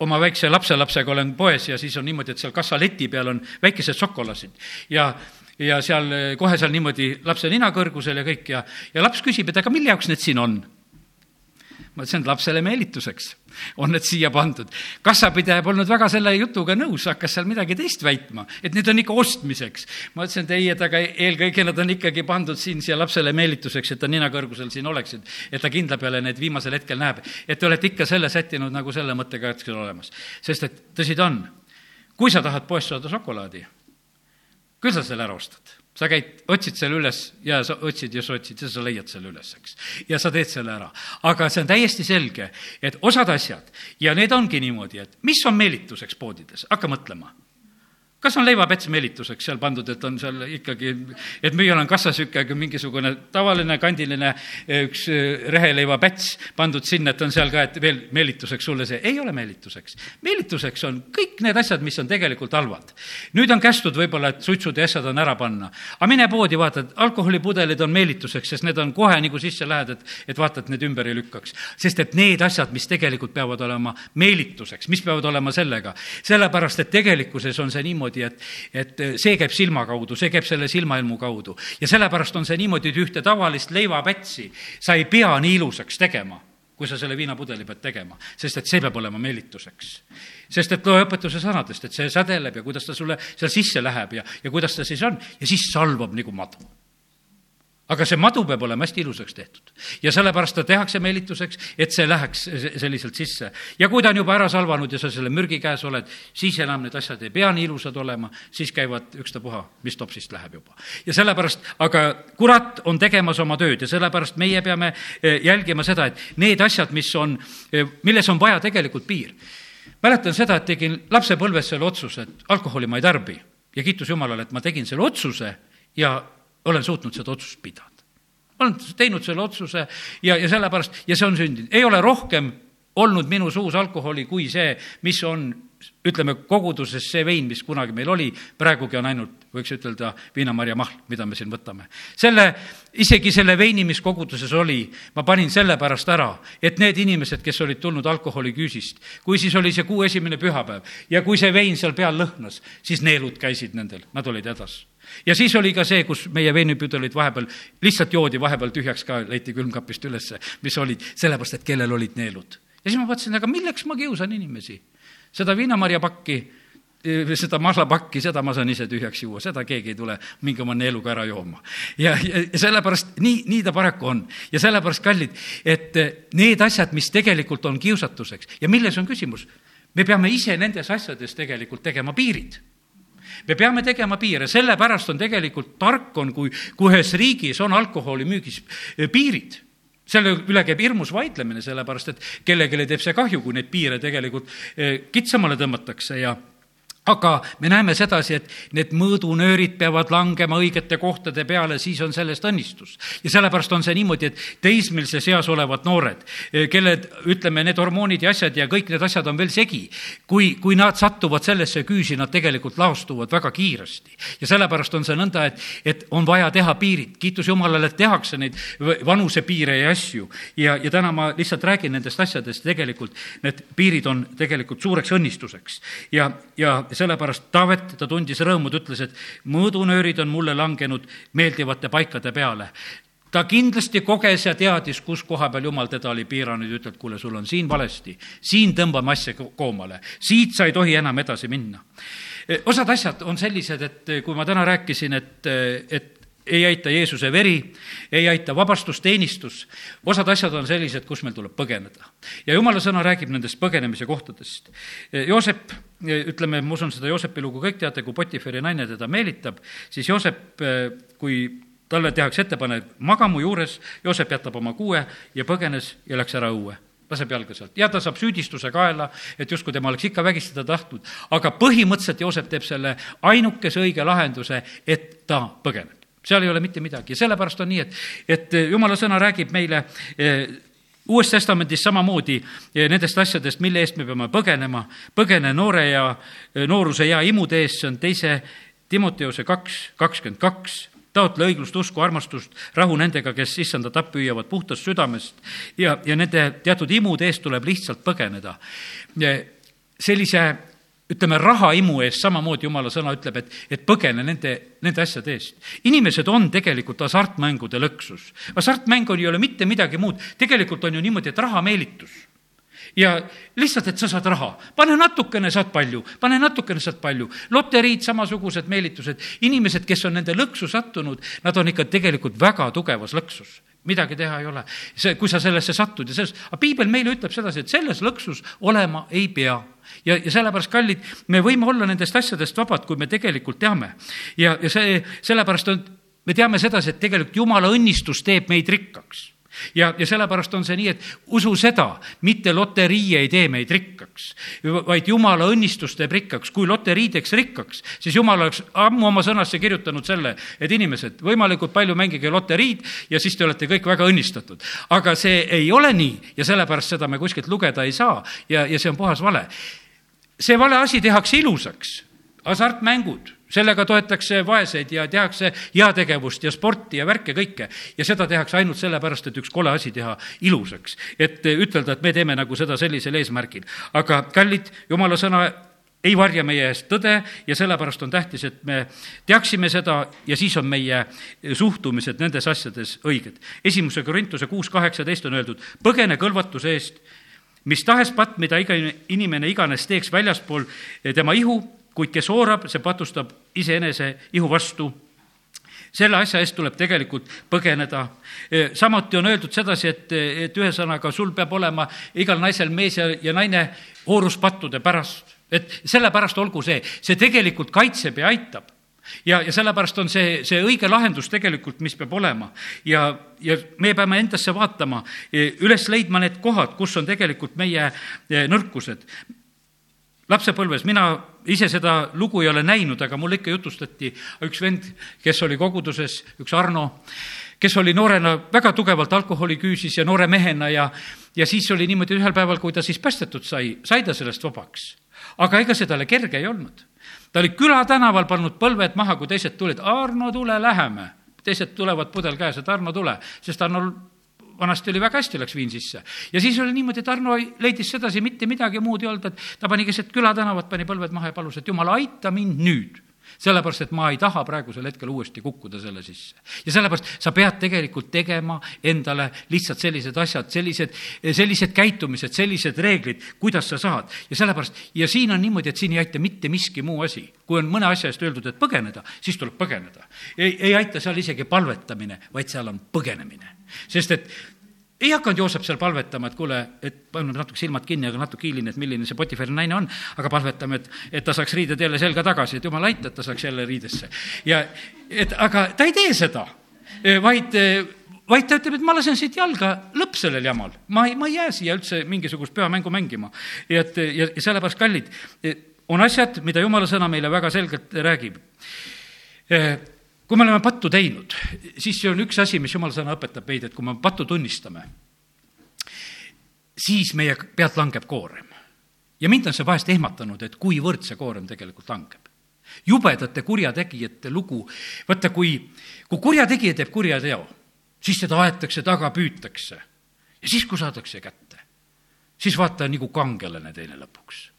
oma väikse lapselapsega olen poes ja siis on niimoodi, et seal kassaleti peal on väikesed šokolaadid ja ja seal kohe seal niimoodi lapse nina kõrgusel ja kõik ja, ja laps küsib, et aga mille jaoks need siin on ma ütlesin, et lapsele meelituseks on need siia pandud. kassapidaja polnud väga selle jutuga nõus, hakkas seal midagi teist väitma, et need on ikka ostmiseks. ma ütlesin, et ei, et aga eelkõige nad on ikkagi pandud siin siia lapsele meelituseks, et ta nina kõrgusel siin oleksid, et ta kindla peale need viimasel hetkel näeb. et te olete ikka selle sättinud nagu selle mõttega, et on olemas. sest et tõsi ta on, kui sa tahad poest saada šokolaadi, küll sa selle ära ostad sa käid, otsid selle üles ja sa otsid ja sa otsid ja sa leiad selle üles, eks. ja sa teed selle ära. aga see on täiesti selge, et osad asjad ja need ongi niimoodi, et mis on meelituseks poodides, hakka mõtlema kas on leivapäts meelituseks seal pandud, et on seal ikkagi, et müüjal on kassas ikkagi mingisugune tavaline kandiline üks äh, reheleivapäts pandud sinna, et on seal ka, et veel meelituseks sulle see, ei ole meelituseks. meelituseks on kõik need asjad, mis on tegelikult halvad. nüüd on kästud võib-olla, et suitsud ja asjad on ära panna. aga mine poodi, vaata, et alkoholipudelid on meelituseks, sest need on kohe, kui sisse lähed, et, et vaata, et need ümber ei lükkaks. sest et need asjad, mis tegelikult peavad olema meelituseks, mis peavad olema sellega, sellepärast et tegelikkuses on see niimoodi, niimoodi, et, et see käib silma kaudu, see käib selle silmailmu kaudu. ja sellepärast on see niimoodi, et ühte tavalist leivapätsi sa ei pea nii ilusaks tegema kui sa selle viinapudeli pead tegema, sest et see peab olema meelituseks. sest et loe õpetuse sõnadest, et see sädeleb ja kuidas ta sulle seal sisse läheb ja, ja kuidas ta siis on ja siis salvab nagu madu aga see madu peab olema hästi ilusaks tehtud. ja sellepärast ta tehakse meelituseks, et see läheks selliselt sisse. ja kui ta on juba ära salvanud ja sa selle mürgi käes oled, siis enam need asjad ei pea nii ilusad olema, siis käivad ükstapuha, mis topsist läheb juba. ja sellepärast, aga kurat on tegemas oma tööd ja sellepärast meie peame eh, jälgima seda, et need asjad, mis on, eh, milles on vaja tegelikult piir. mäletan seda, et tegin lapsepõlves selle otsuse, et alkoholi ma ei tarbi ja kiitus Jumalale, et ma tegin selle otsuse ja olen suutnud seda otsust pidada. olen teinud selle otsuse ja, ja sellepärast, ja see on sündinud, ei ole rohkem olnud minu suus alkoholi kui see, mis on ütleme, koguduses see vein, mis kunagi meil oli, praegugi on ainult, võiks ütelda, viinamarja mahl, mida me siin võtame. selle, isegi selle veini, mis koguduses oli, ma panin sellepärast ära, et need inimesed, kes olid tulnud alkoholiküüsist, kui siis oli see kuu esimene pühapäev ja kui see vein seal peal lõhnas, siis neelud käisid nendel, nad olid hädas ja siis oli ka see, kus meie veinipudelid vahepeal lihtsalt joodi vahepeal tühjaks ka, leiti külmkapist ülesse, mis olid, sellepärast et kellel olid neelud. ja siis ma mõtlesin, aga milleks ma kiusan inimesi? Seda viinamarjapakki, eh, seda mahlapakki, seda ma saan ise tühjaks juua, seda keegi ei tule mingi oma neeluga ära jooma. ja, ja, ja sellepärast nii, nii ta paraku on. ja sellepärast, kallid, et eh, need asjad, mis tegelikult on kiusatuseks ja milles on küsimus, me peame ise nendes asjades tegelikult tegema piirid me peame tegema piire, sellepärast on tegelikult tark on, kui, kui ühes riigis on alkoholimüügis eh, piirid selle üle käib hirmus vaidlemine, sellepärast et kellelegi teeb see kahju, kui neid piire tegelikult eh, kitsamale tõmmatakse ja aga me näeme sedasi, et need mõõdunöörid peavad langema õigete kohtade peale, siis on sellest õnnistus. ja sellepärast on see niimoodi, et teismelises eas olevad noored, kelle, ütleme, need hormoonid ja asjad ja kõik need asjad on veel segi, kui, kui nad satuvad sellesse küüsi, nad tegelikult laostuvad väga kiiresti. ja sellepärast on see nõnda, et, et on vaja teha piirid, kiitus Jumalale, et tehakse neid vanusepiire ja asju. ja, ja täna ma lihtsalt räägin nendest asjadest, tegelikult need piirid on tegelikult suureks õnnistuseks ja, ja sellepärast Taavet, ta tundis rõõmu, ta ütles, et mõõdunöörid on mulle langenud meeldivate paikade peale. Ta kindlasti koges ja teadis, kus koha peal jumal teda oli piiranud ja ütleb, kuule, sul on siin valesti, siin tõmbame asja koomale, siit sa ei tohi enam edasi minna. osad asjad on sellised, et kui ma täna rääkisin, et, et ei aita Jeesuse veri, ei aita vabastusteenistus, osad asjad on sellised, kus meil tuleb põgeneda. ja jumala sõna räägib nendest põgenemise kohtadest. Joosep, ütleme, ma usun seda Joosepi lugu kõik teate, kui Potiferi naine teda meelitab, siis Joosep, kui talle tehakse ettepanek, maga mu juures, Joosep jätab oma kuue ja põgenes ja läks ära õue. Laseb jalga sealt. Ja ta saab süüdistuse kaela, et justkui tema oleks ikka vägistada tahtnud, aga põhimõtteliselt Joosep teeb selle ainukese õige lahenduse, et ta põgeneb seal ei ole mitte midagi. Ja sellepärast on nii, et, et jumala sõna räägib meile eh, Uues Testamendis samamoodi eh, nendest asjadest, mille eest me peame põgenema, põgene noore ja eh, nooruse ja imude eest, see on teise Timoteose kaks, kakskümmend kaks. Taotle õiglust, usku, armastust, rahu nendega, kes issanda tappi hüüavad puhtast südamest. Ja, ja nende teatud imude eest tuleb lihtsalt põgeneda. sellise ütleme, rahaimu eest, samamoodi jumala sõna ütleb, et, et põgene nende, nende asjade eest. inimesed on tegelikult hasartmängude lõksus. hasartmäng on, ei ole mitte midagi muud, tegelikult on ju niimoodi, et rahameelitus ja lihtsalt, et sa saad raha, pane natukene, saad palju, pane natukene, saad palju. loteriid, samasugused meelitused, inimesed, kes on nende lõksu sattunud, nad on ikka tegelikult väga tugevas lõksus midagi teha ei ole. see, kui sa sellesse satud ja selles, aga piibel meile ütleb sedasi, et selles lõksus olema ei pea ja, ja sellepärast, kallid, me võime olla nendest asjadest vabad, kui me tegelikult teame. ja, ja see, sellepärast on, me teame sedasi, et tegelikult jumala õnnistus teeb meid rikkaks ja, ja sellepärast on see nii, et usu seda, mitte loterii ei tee meid rikkaks, vaid jumala õnnistus teeb rikkaks. kui loterii teeks rikkaks, siis jumal oleks ammu oma sõnasse kirjutanud selle, et inimesed, võimalikult palju mängige loteriid ja siis te olete kõik väga õnnistatud. aga see ei ole nii ja sellepärast seda me kuskilt lugeda ei saa ja, ja see on puhas vale see vale asi tehakse ilusaks, hasartmängud, sellega toetakse vaeseid ja tehakse heategevust ja sporti ja värke kõike. ja seda tehakse ainult sellepärast, et üks kole asi teha ilusaks. et ütelda, et me teeme nagu seda sellisel eesmärgil. aga kallid, jumala sõna ei varja meie eest tõde ja sellepärast on tähtis, et me teaksime seda ja siis on meie suhtumised nendes asjades õiged. esimese Korintuse kuus kaheksateist on öeldud, põgene kõlvatuse eest mis tahes patt, mida iga inimene iganes teeks väljaspool tema ihu, kuid kes oorab, see patustab iseenese ihu vastu selle asja eest tuleb tegelikult põgeneda. samuti on öeldud sedasi, et, et ühesõnaga sul peab olema igal naisel mees ja, ja naine ooruspattude pärast. et sellepärast olgu see, see tegelikult kaitseb ja aitab ja, ja sellepärast on see, see õige lahendus tegelikult, mis peab olema. ja, ja me peame endasse vaatama, üles leidma need kohad, kus on tegelikult meie e, nõrkused. Lapsepõlves mina ise seda lugu ei ole näinud, aga mulle ikka jutustati üks vend, kes oli koguduses, üks Arno, kes oli noorena väga tugevalt alkoholiküüsis ja noore mehena ja, ja siis oli niimoodi ühel päeval, kui ta siis päästetud sai, sai ta sellest vabaks. aga ega see talle kerge ei olnud ta oli külatänaval pannud põlved maha, kui teised tulid, Arno, tule, läheme. teised tulevad, pudel käes, et Arno, tule, sest Arnol vanasti oli väga hästi, läks viin sisse. ja siis oli niimoodi, et Arno leidis sedasi, mitte midagi muud ei olnud, et ta pani keset külatänavat, pani põlved maha ja palus, et jumal, aita mind nüüd sellepärast, et ma ei taha praegusel hetkel uuesti kukkuda selle sisse. ja sellepärast sa pead tegelikult tegema endale lihtsalt sellised asjad, sellised, sellised käitumised, sellised reeglid, kuidas sa saad. ja sellepärast, ja siin on niimoodi, et siin ei aita mitte miski muu asi. kui on mõne asja eest öeldud, et põgeneda, siis tuleb põgeneda. ei, ei aita seal isegi palvetamine, vaid seal on põgenemine. sest et ei hakanud Joosep seal palvetama, et kuule, et paneme natuke silmad kinni, aga natuke hiline, et milline see Potifari naine on, aga palvetame, et, et ta saaks riided jälle selga tagasi, et jumal aita, et ta saaks jälle riidesse. ja et aga ta ei tee seda, vaid vaid ta ütleb, et ma lasen siit jalga lõpp sellel jamal. ma ei, ma ei jää siia üldse mingisugust pühamängu mängima. ja et, ja sellepärast, kallid, on asjad, mida jumala sõna meile väga selgelt räägib. Kui me oleme pattu teinud, siis see on üks asi, mis jumala sõna õpetab meid, et kui me pattu tunnistame, siis meie pealt langeb koorem. ja mind on see vahest ehmatanud, et kuivõrd see koorem tegelikult langeb. jubedate kurjategijate lugu, vaata, kui, kui kurjategija teeb kurjateo, siis teda aetakse taga, püütakse. ja siis, kui saadakse kätte, siis vaata, nagu kangelane teine lõpuks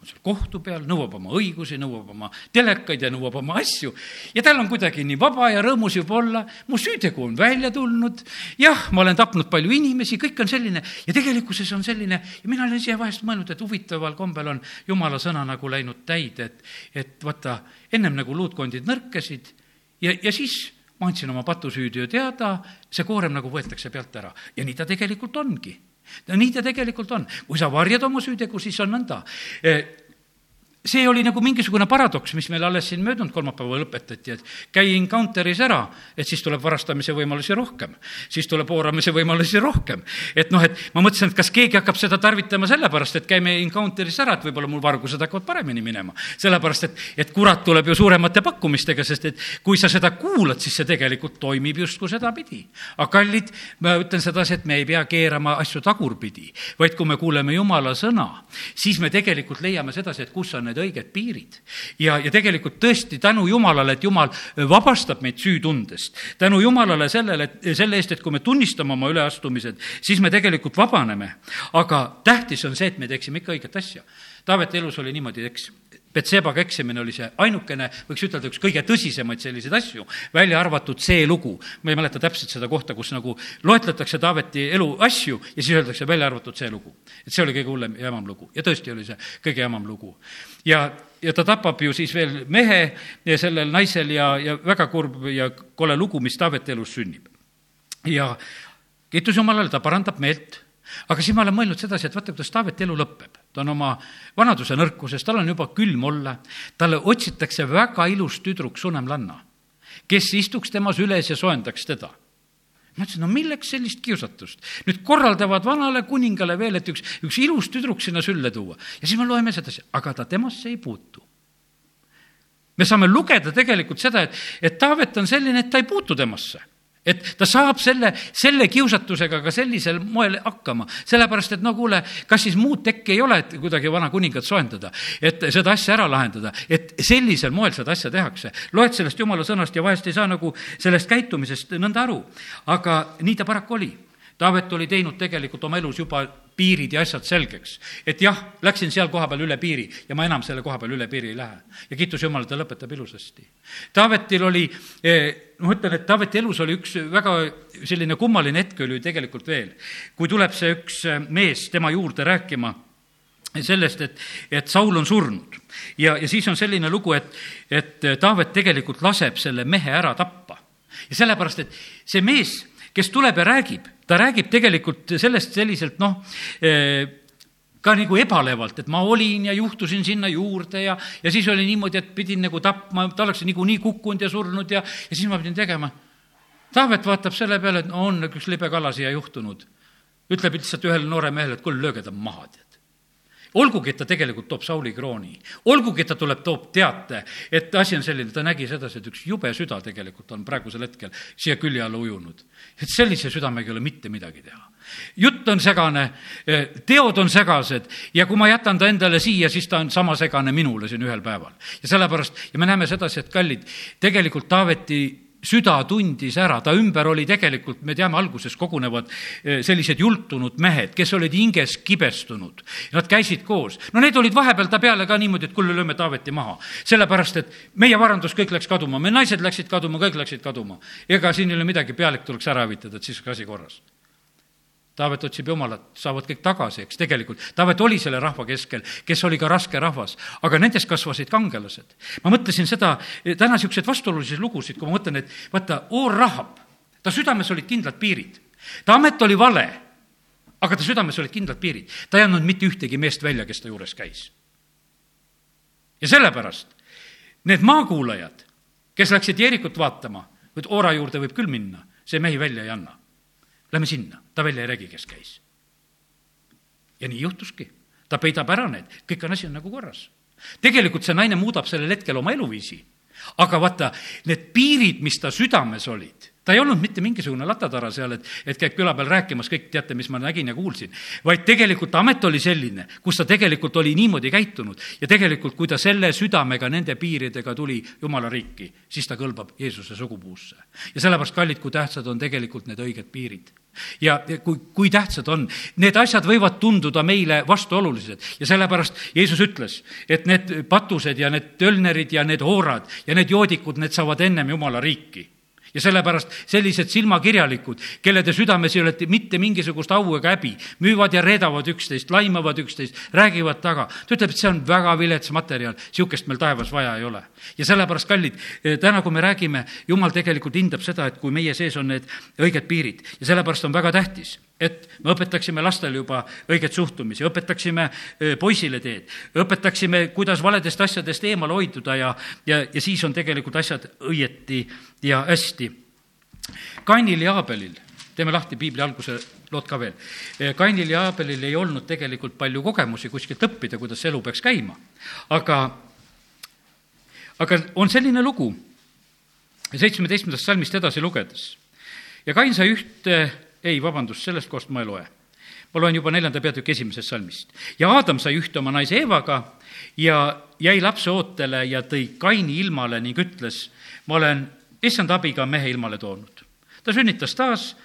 on seal kohtu peal, nõuab oma õigusi, nõuab oma telekaid ja nõuab oma asju. ja tal on kuidagi nii vaba ja rõõmus juba olla, mu süütegu on välja tulnud, jah, ma olen tapnud palju inimesi, kõik on selline. Ja tegelikkuses on selline. Ja mina olen ise vahest mõelnud, et huvitaval kombel on jumala sõna nagu läinud täide, et, et vaata, ennem nagu luutkondid nõrkesid ja, ja siis ma andsin oma patusüüdöö teada, see koorem nagu võetakse pealt ära. Ja nii ta tegelikult ongi no nii ta tegelikult on, kui sa varjad oma süütegu, siis on nõnda see oli nagu mingisugune paradoks, mis meil alles siin möödunud kolmapäeval õpetati, et käi encounter'is ära, et siis tuleb varastamise võimalusi rohkem. siis tuleb ooramise võimalusi rohkem. et noh, et ma mõtlesin, et kas keegi hakkab seda tarvitama sellepärast, et käime encounter'is ära, et võib-olla mul vargused hakkavad paremini minema. sellepärast, et, et kurat tuleb ju suuremate pakkumistega, sest et kui sa seda kuulad, siis see tegelikult toimib justkui sedapidi. aga kallid, ma ütlen sedasi, et me ei pea keerama asju tagurpidi, vaid kui me kuuleme Jumala sõna, siis me tegelikult leiame sedasi, et kus on need õiged piirid. ja, ja tegelikult tõesti tänu Jumalale, et Jumal vabastab meid süütundest. tänu Jumalale sellele, et selle eest, et kui me tunnistame oma üleastumised, siis me tegelikult vabaneme. aga tähtis on see, et me teeksime ikka õiget asja. Taaveti elus oli niimoodi, eks, Betsebaga eksimine oli see ainukene, võiks ütelda, üks kõige tõsisemaid selliseid asju, välja arvatud see lugu. ma ei mäleta täpselt seda kohta, kus nagu loetletakse Taaveti elu asju ja siis öeldakse välja arvatud see lugu. et see oli kõige hullem ja jamam lugu ja tõesti oli see kõige jamam lugu. ja, ja ta tapab ju siis veel mehe sellel naisel ja, ja väga kurb ja kole lugu, mis Taaveti elus sünnib. ja kiitus Jumalale, ta parandab meelt aga siis ma olen mõelnud sedasi, et vaata, kuidas Taaveti elu lõpeb. Ta on oma vanaduse nõrkuses, tal on juba külm olla, talle otsitakse väga ilus tüdruk, sunemlanna, kes istuks temas üles ja soojendaks teda ma ütlesin, no milleks sellist kiusatust? nüüd korraldavad vanale kuningale veel, et üks, üks ilus tüdruk sinna sülle tuua. ja siis me loeme sedasi, aga ta temasse ei puutu. me saame lugeda tegelikult seda, et, et Taavet on selline, et ta ei puutu temasse et ta saab selle, selle kiusatusega ka sellisel moel hakkama, sellepärast et no kuule, kas siis muud tekki ei ole, et kuidagi vana kuningat soojendada, et seda asja ära lahendada, et sellisel moel seda asja tehakse. loed sellest jumala sõnast ja vahest ei saa nagu sellest käitumisest nõnda aru, aga nii ta paraku oli Taavet oli teinud tegelikult oma elus juba piirid ja asjad selgeks. et jah, läksin seal koha peal üle piiri ja ma enam selle koha peal üle piiri ei lähe. ja kiitus Jumalale, ta lõpetab ilusasti. Taavetil oli, eh, ma ütlen, et Taaveti elus oli üks väga selline kummaline hetk oli tegelikult veel, kui tuleb see üks eh, mees tema juurde rääkima sellest, et, et Saul on surnud. ja, ja siis on selline lugu, et, et Taavet tegelikult laseb selle mehe ära tappa. ja sellepärast, et see mees, kes tuleb ja räägib ta räägib tegelikult sellest selliselt noh, eh, ka nagu ebalevalt, et ma olin ja juhtusin sinna juurde ja, ja siis oli niimoodi, et pidin nagu tapma, ta oleks niikuinii kukkunud ja surnud ja, ja siis ma pidin tegema. Taavet vaatab selle peale, et no on üks libe kala siia juhtunud. ütleb lihtsalt ühele noore mehele, et kuule, lööge ta maha, tead olgugi, et ta tegelikult toob Sauli krooni, olgugi, et ta tuleb, toob teate, et asi on selline, ta nägi sedasi, et üks jube süda tegelikult on praegusel hetkel siia külje alla ujunud. et sellise südamega ei ole mitte midagi teha. jutt on segane, eh, teod on segased ja kui ma jätan ta endale siia, siis ta on sama segane minule siin ühel päeval. ja sellepärast, ja me näeme sedasi, et kallid, tegelikult Taaveti süda tundis ära, ta ümber oli tegelikult, me teame, alguses kogunevad eh, sellised jultunud mehed, kes olid hinges kibestunud. Nad käisid koos. no need olid vahepeal ta peale ka niimoodi, et kuule, lööme Taaveti maha. sellepärast, et meie varandus kõik läks kaduma, me naised läksid kaduma, kõik läksid kaduma. ega siin ei ole midagi, pealik tuleks ära hävitada, et siis oleks asi korras Taavet otsib Jumalat, saavad kõik tagasi, eks tegelikult. Taavet oli selle rahva keskel, kes oli ka raske rahvas, aga nendest kasvasid kangelased. ma mõtlesin seda, täna niisuguseid vastuolulisi lugusid, kui ma mõtlen, et vaata, Oor Rahab, ta südames olid kindlad piirid. ta amet oli vale, aga ta südames olid kindlad piirid. ta ei andnud mitte ühtegi meest välja, kes ta juures käis. ja sellepärast need maakuulajad, kes läksid Jeerikut vaatama, et Oora juurde võib küll minna, see mehi välja ei anna Lähme sinna, ta välja ei räägi, kes käis. ja nii juhtuski, ta peidab ära need, kõik on asi on nagu korras. tegelikult see naine muudab sellel hetkel oma eluviisi. aga vaata, need piirid, mis ta südames olid, ta ei olnud mitte mingisugune latatara seal, et, et käib küla peal rääkimas, kõik teate, mis ma nägin ja kuulsin. vaid tegelikult amet oli selline, kus ta tegelikult oli niimoodi käitunud ja tegelikult, kui ta selle südamega, nende piiridega tuli Jumala riiki, siis ta kõlbab Jeesuse sugupuusse. ja sellepärast, kallid, kui tähtsad on tegelikult need õiged piirid ja kui, kui tähtsad on, need asjad võivad tunduda meile vastuolulised ja sellepärast Jeesus ütles, et need patused ja need tölnerid ja need hoorad ja need joodikud, need saavad ennem Jumala riiki ja sellepärast sellised silmakirjalikud, kellede südames ei ole mitte mingisugust au ega häbi, müüvad ja reedavad üksteist, laimavad üksteist, räägivad taga. ta ütleb, et see on väga vilets materjal, niisugust meil taevas vaja ei ole. ja sellepärast, kallid, eh, täna, kui me räägime, jumal tegelikult hindab seda, et kui meie sees on need õiged piirid ja sellepärast on väga tähtis et me õpetaksime lastele juba õiget suhtumisi, õpetaksime poisile teed, õpetaksime, kuidas valedest asjadest eemale hoiduda ja, ja, ja siis on tegelikult asjad õieti ja hästi. Kainil ja Aabelil, teeme lahti piibli alguse lood ka veel. Kainil ja Aabelil ei olnud tegelikult palju kogemusi kuskilt õppida, kuidas elu peaks käima. aga, aga on selline lugu seitsmeteistkümnendast salmist edasi lugedes ja Kain sai ühte ei, vabandust, sellest kohast ma ei loe. ma loen juba neljanda peatüki esimesest salmist. ja Aadam sai ühte oma naise Eevaga ja jäi lapse ootele ja tõi Kaini ilmale ning ütles, ma olen issand abiga mehe ilmale toonud. ta sünnitas taas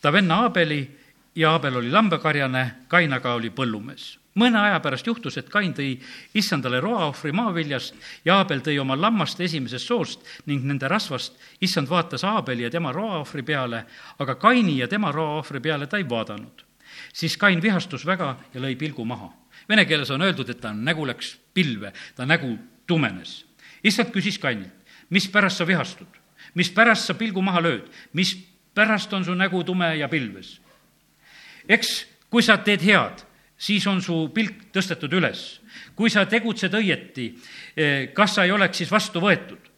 ta venna Aabeli ja Aabel oli lambakarjane, Kain aga oli põllumees mõne aja pärast juhtus, et Kain tõi issandale roaohvri maaviljast ja Aabel tõi oma lammaste esimesest soost ning nende rasvast. issand vaatas Aabeli ja tema roaohvri peale, aga Kaini ja tema roaohvri peale ta ei vaadanud. siis Kain vihastus väga ja lõi pilgu maha. Vene keeles on öeldud, et ta nägu läks pilve, ta nägu tumenes. issand küsis Kainilt, mispärast sa vihastud, mispärast sa pilgu maha lööd, mispärast on su nägu tume ja pilves? eks kui sa teed head siis on su pilk tõstetud üles. kui sa tegutsed õieti, eh, kas sa ei oleks siis vastu võetud?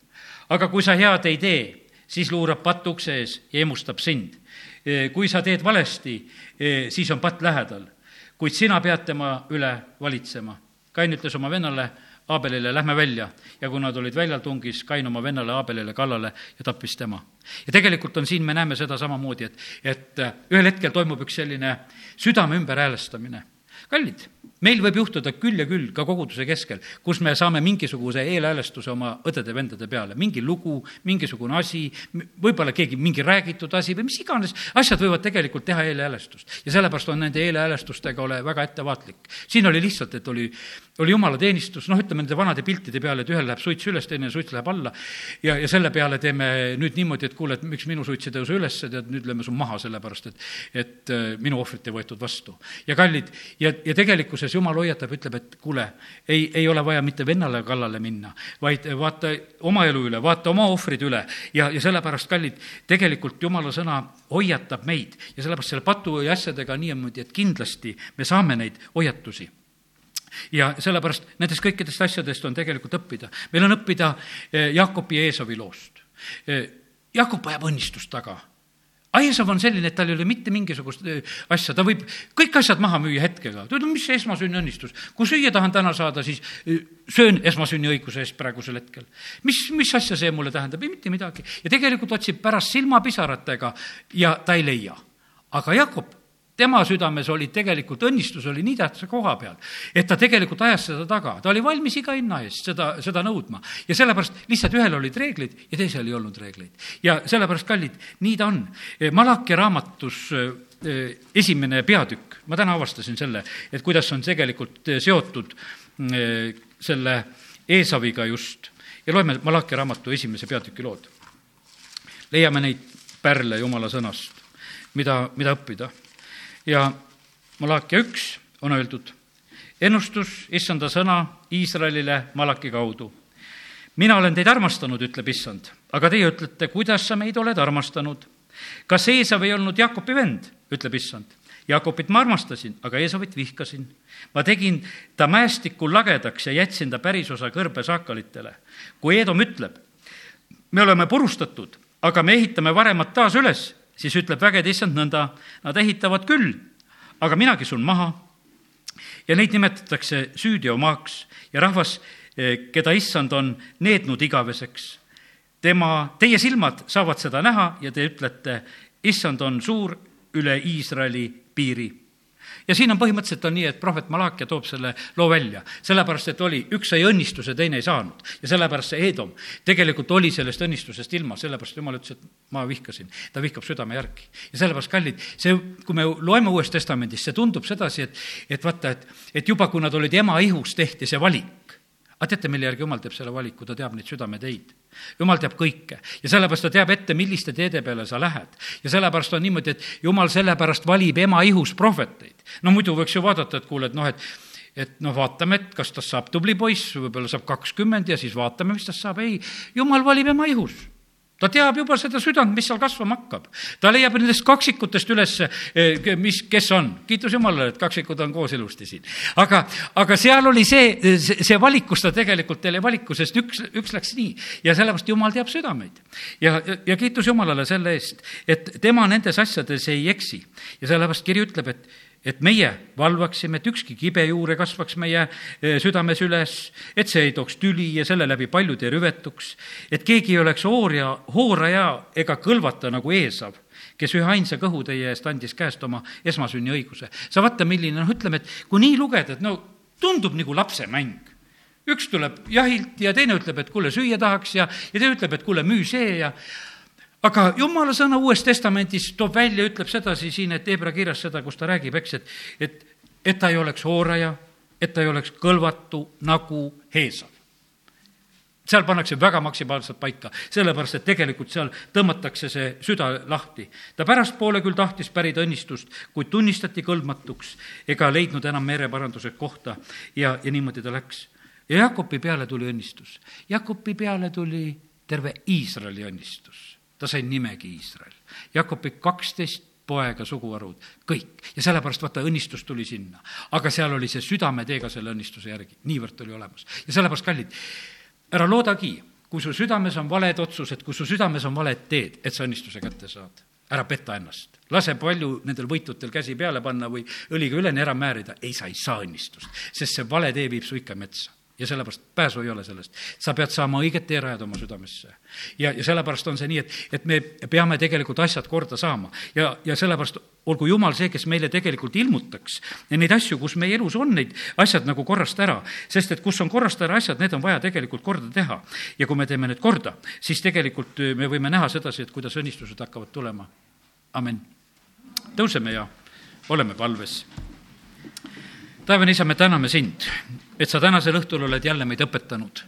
aga kui sa head ei tee, siis luurab patt ukse ees ja emustab sind. Eh, kui sa teed valesti, eh, siis on patt lähedal, kuid sina pead tema üle valitsema. Kain ütles oma vennale Aabelile, lähme välja. ja kui nad olid väljal, tungis Kain oma vennale Aabelile kallale ja tappis tema. ja tegelikult on siin, me näeme seda samamoodi, et, et ühel hetkel toimub üks selline südame ümberhäälestamine kallid, meil võib juhtuda küll ja küll ka koguduse keskel, kus me saame mingisuguse eelhäälestuse oma õdede-vendade peale, mingi lugu, mingisugune asi, võib-olla keegi mingi räägitud asi või mis iganes, asjad võivad tegelikult teha eelhäälestust. ja sellepärast on nende eelhäälestustega ole väga ettevaatlik. siin oli lihtsalt, et oli, oli jumalateenistus, noh, ütleme nende vanade piltide peale, et ühel läheb suits üles, teine suits läheb alla ja, ja selle peale teeme nüüd niimoodi, et kuule, et miks minu suits ei tõuse üles, tead, nüüd lööme su maha, sellepärast et, et äh, minu ohvrit ei võetud vastu. ja kallid, ja, ja tegelikkuses jumal hoiatab, ütleb, et kuule, ei, ei ole vaja mitte vennale kallale minna, vaid vaata oma elu üle, vaata oma ohvrid üle ja, ja sellepärast, kallid, tegelikult jumala sõna hoiatab meid ja sellepärast selle patu ja asjadega niimoodi, et kindlasti me saame neid hoiatusi ja sellepärast nendest kõikidest asjadest on tegelikult õppida. meil on õppida eh, Jakobi ja Eesovi loost. Eh, Jakob ajab õnnistust taga Aiesav on selline, et tal ei ole mitte mingisugust äh, asja, ta võib kõik asjad maha müüa hetkega. ta ütleb, mis see esmasünniõnnistus. kui süüa tahan täna saada, siis äh, söön esmasünniõiguse eest praegusel hetkel. mis, mis asja see mulle tähendab? ei mitte midagi. ja tegelikult otsib pärast silmapisaratega ja ta ei leia. aga Jakob tema südames oli tegelikult, õnnistus oli nii tähtsa koha peal, et ta tegelikult ajas seda taga, ta oli valmis iga hinna eest seda, seda nõudma. ja sellepärast lihtsalt ühel olid reeglid ja teisel ei olnud reegleid. ja sellepärast, kallid, nii ta on. Malachi raamatus eh, esimene peatükk, ma täna avastasin selle, et kuidas on tegelikult seotud selle Eesaviga just ja loeme Malachi raamatu esimese peatüki lood. leiame neid pärle Jumala sõnast, mida, mida õppida ja Malakia üks on öeldud, ennustus issanda sõna Iisraelile Malaki kaudu. mina olen teid armastanud, ütleb issand, aga teie ütlete, kuidas sa meid oled armastanud. kas Eesav ei olnud Jakobi vend, ütleb issand. Jakobit ma armastasin, aga Eesavit vihkasin. ma tegin ta mäestikul lagedaks ja jätsin ta pärisosa kõrbesaakalitele. kui Eedom ütleb, me oleme purustatud, aga me ehitame varemat taas üles, siis ütleb vägede issand nõnda, nad ehitavad küll, aga mina kisun maha. ja neid nimetatakse süüteomaaks ja rahvas keda issand on neednud igaveseks. tema, teie silmad saavad seda näha ja te ütlete, issand on suur üle Iisraeli piiri ja siin on põhimõtteliselt on nii, et prohvet Malakia toob selle loo välja, sellepärast et oli, üks sai õnnistuse, teine ei saanud. ja sellepärast see Edom tegelikult oli sellest õnnistusest ilma, sellepärast jumal ütles, et ma vihkasin. ta vihkab südame järgi. ja sellepärast, kallid, see, kui me loeme Uuest Testamendist, see tundub sedasi, et, et vaata, et, et juba kui nad olid ema ihus, tehti see valik. aga teate, mille järgi jumal teeb selle valiku, ta teab neid südameteid jumal teab kõike ja sellepärast ta teab ette, milliste teede peale sa lähed. ja sellepärast on niimoodi, et jumal sellepärast valib ema ihus prohveteid. no muidu võiks ju vaadata, et kuule, et noh, et et noh, vaatame, et kas tast saab tubli poiss, võib-olla saab kakskümmend ja siis vaatame, mis tast saab. ei, jumal valib ema ihus ta teab juba seda südant, mis seal kasvama hakkab. ta leiab nendest kaksikutest üles, eh, mis, kes on. kiitus Jumalale, et kaksikud on koos ilusti siin. aga, aga seal oli see, see, valik, kus ta tegelikult teile valiku, sest üks, üks läks nii. ja sellepärast Jumal teab südameid. ja, ja kiitus Jumalale selle eest, et tema nendes asjades ei eksi. ja sellepärast kiri ütleb, et et meie valvaksime, et ükski kibe juur ei kasvaks meie eh, südames üles, et see ei tooks tüli ja selle läbi paljud ei rüvetuks, et keegi ei oleks hoorja, hooraja ega kõlvata nagu Eesav, kes ühe ainsa kõhutäie eest andis käest oma esmasünniõiguse. sa vaata, milline, noh, ütleme, et kui nii lugeda, et no tundub nagu lapsemäng üks tuleb jahilt ja teine ütleb, et kuule, süüa tahaks ja, ja teine ütleb, et kuule, müü see ja aga jumala sõna Uues Testamendis toob välja, ütleb sedasi siin, et Hebra kirjas seda, kus ta räägib, eks, et, et, et ta ei oleks hooraja, et ta ei oleks kõlvatu nagu Heesav. seal pannakse väga maksimaalselt paika, sellepärast et tegelikult seal tõmmatakse see süda lahti. ta pärastpoole küll tahtis pärida õnnistust, kuid tunnistati kõlbmatuks ega leidnud enam mereparanduse kohta ja, ja niimoodi ta läks. ja Jakobi peale tuli õnnistus. Jakobi peale tuli terve Iisraeli õnnistus ta sai nimegi Iisrael. Jakobi kaksteist poega, suguharud, kõik. ja sellepärast vaata, õnnistus tuli sinna. aga seal oli see südametee ka selle õnnistuse järgi, niivõrd oli olemas. ja sellepärast, kallid, ära loodagi, kui su südames on valed otsused, kui su südames on valed teed, et sa õnnistuse kätte saad. ära peta ennast. lase palju nendel võitutel käsi peale panna või õliga üleni ära määrida, ei, sa ei saa õnnistust, sest see vale tee viib su ikka metsa ja sellepärast pääsu ei ole sellest. sa pead saama õiget teerajad oma südamesse. ja, ja sellepärast on see nii, et, et me peame tegelikult asjad korda saama ja, ja sellepärast olgu Jumal see, kes meile tegelikult ilmutaks neid asju, kus meie elus on neid asjad nagu korrast ära, sest et kus on korrast ära asjad, need on vaja tegelikult korda teha. ja kui me teeme need korda, siis tegelikult me võime näha sedasi, et kuidas õnnistused hakkavad tulema. amin. tõuseme ja oleme palves. taevane isa, me täname sind et sa tänasel õhtul oled jälle meid õpetanud.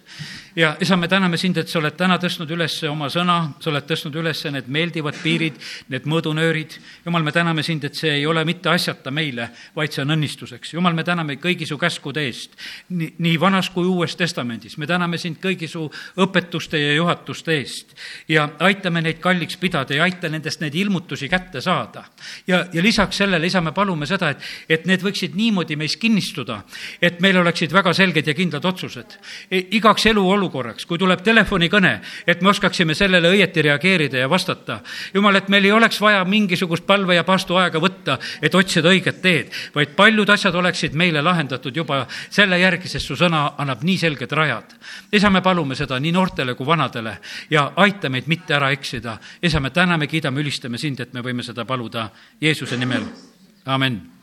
ja isa, me täname sind, et sa oled täna tõstnud üles oma sõna, sa oled tõstnud üles need meeldivad piirid, need mõõdunöörid. jumal, me täname sind, et see ei ole mitte asjata meile, vaid see on õnnistuseks. jumal, me täname kõigi su käskude eest, nii, nii vanas kui uues testamendis. me täname sind kõigi su õpetuste ja juhatuste eest. ja aitame neid kalliks pidada ja aita nendest neid ilmutusi kätte saada. ja, ja lisaks sellele, isa, me palume seda, et, et need võiksid niimoodi meis kinnistuda, et meil oleksid väga selged ja kindlad otsused. E, igaks eluolukorraks, kui tuleb telefonikõne, et me oskaksime sellele õieti reageerida ja vastata. jumal, et meil ei oleks vaja mingisugust palve ja paastuaega võtta, et otsida õiget teed, vaid paljud asjad oleksid meile lahendatud juba selle järgi, sest su sõna annab nii selged rajad. isa, me palume seda nii noortele kui vanadele ja aita meid mitte ära eksida. isa, me täname, kiidame, ülistame sind, et me võime seda paluda Jeesuse nimel. amin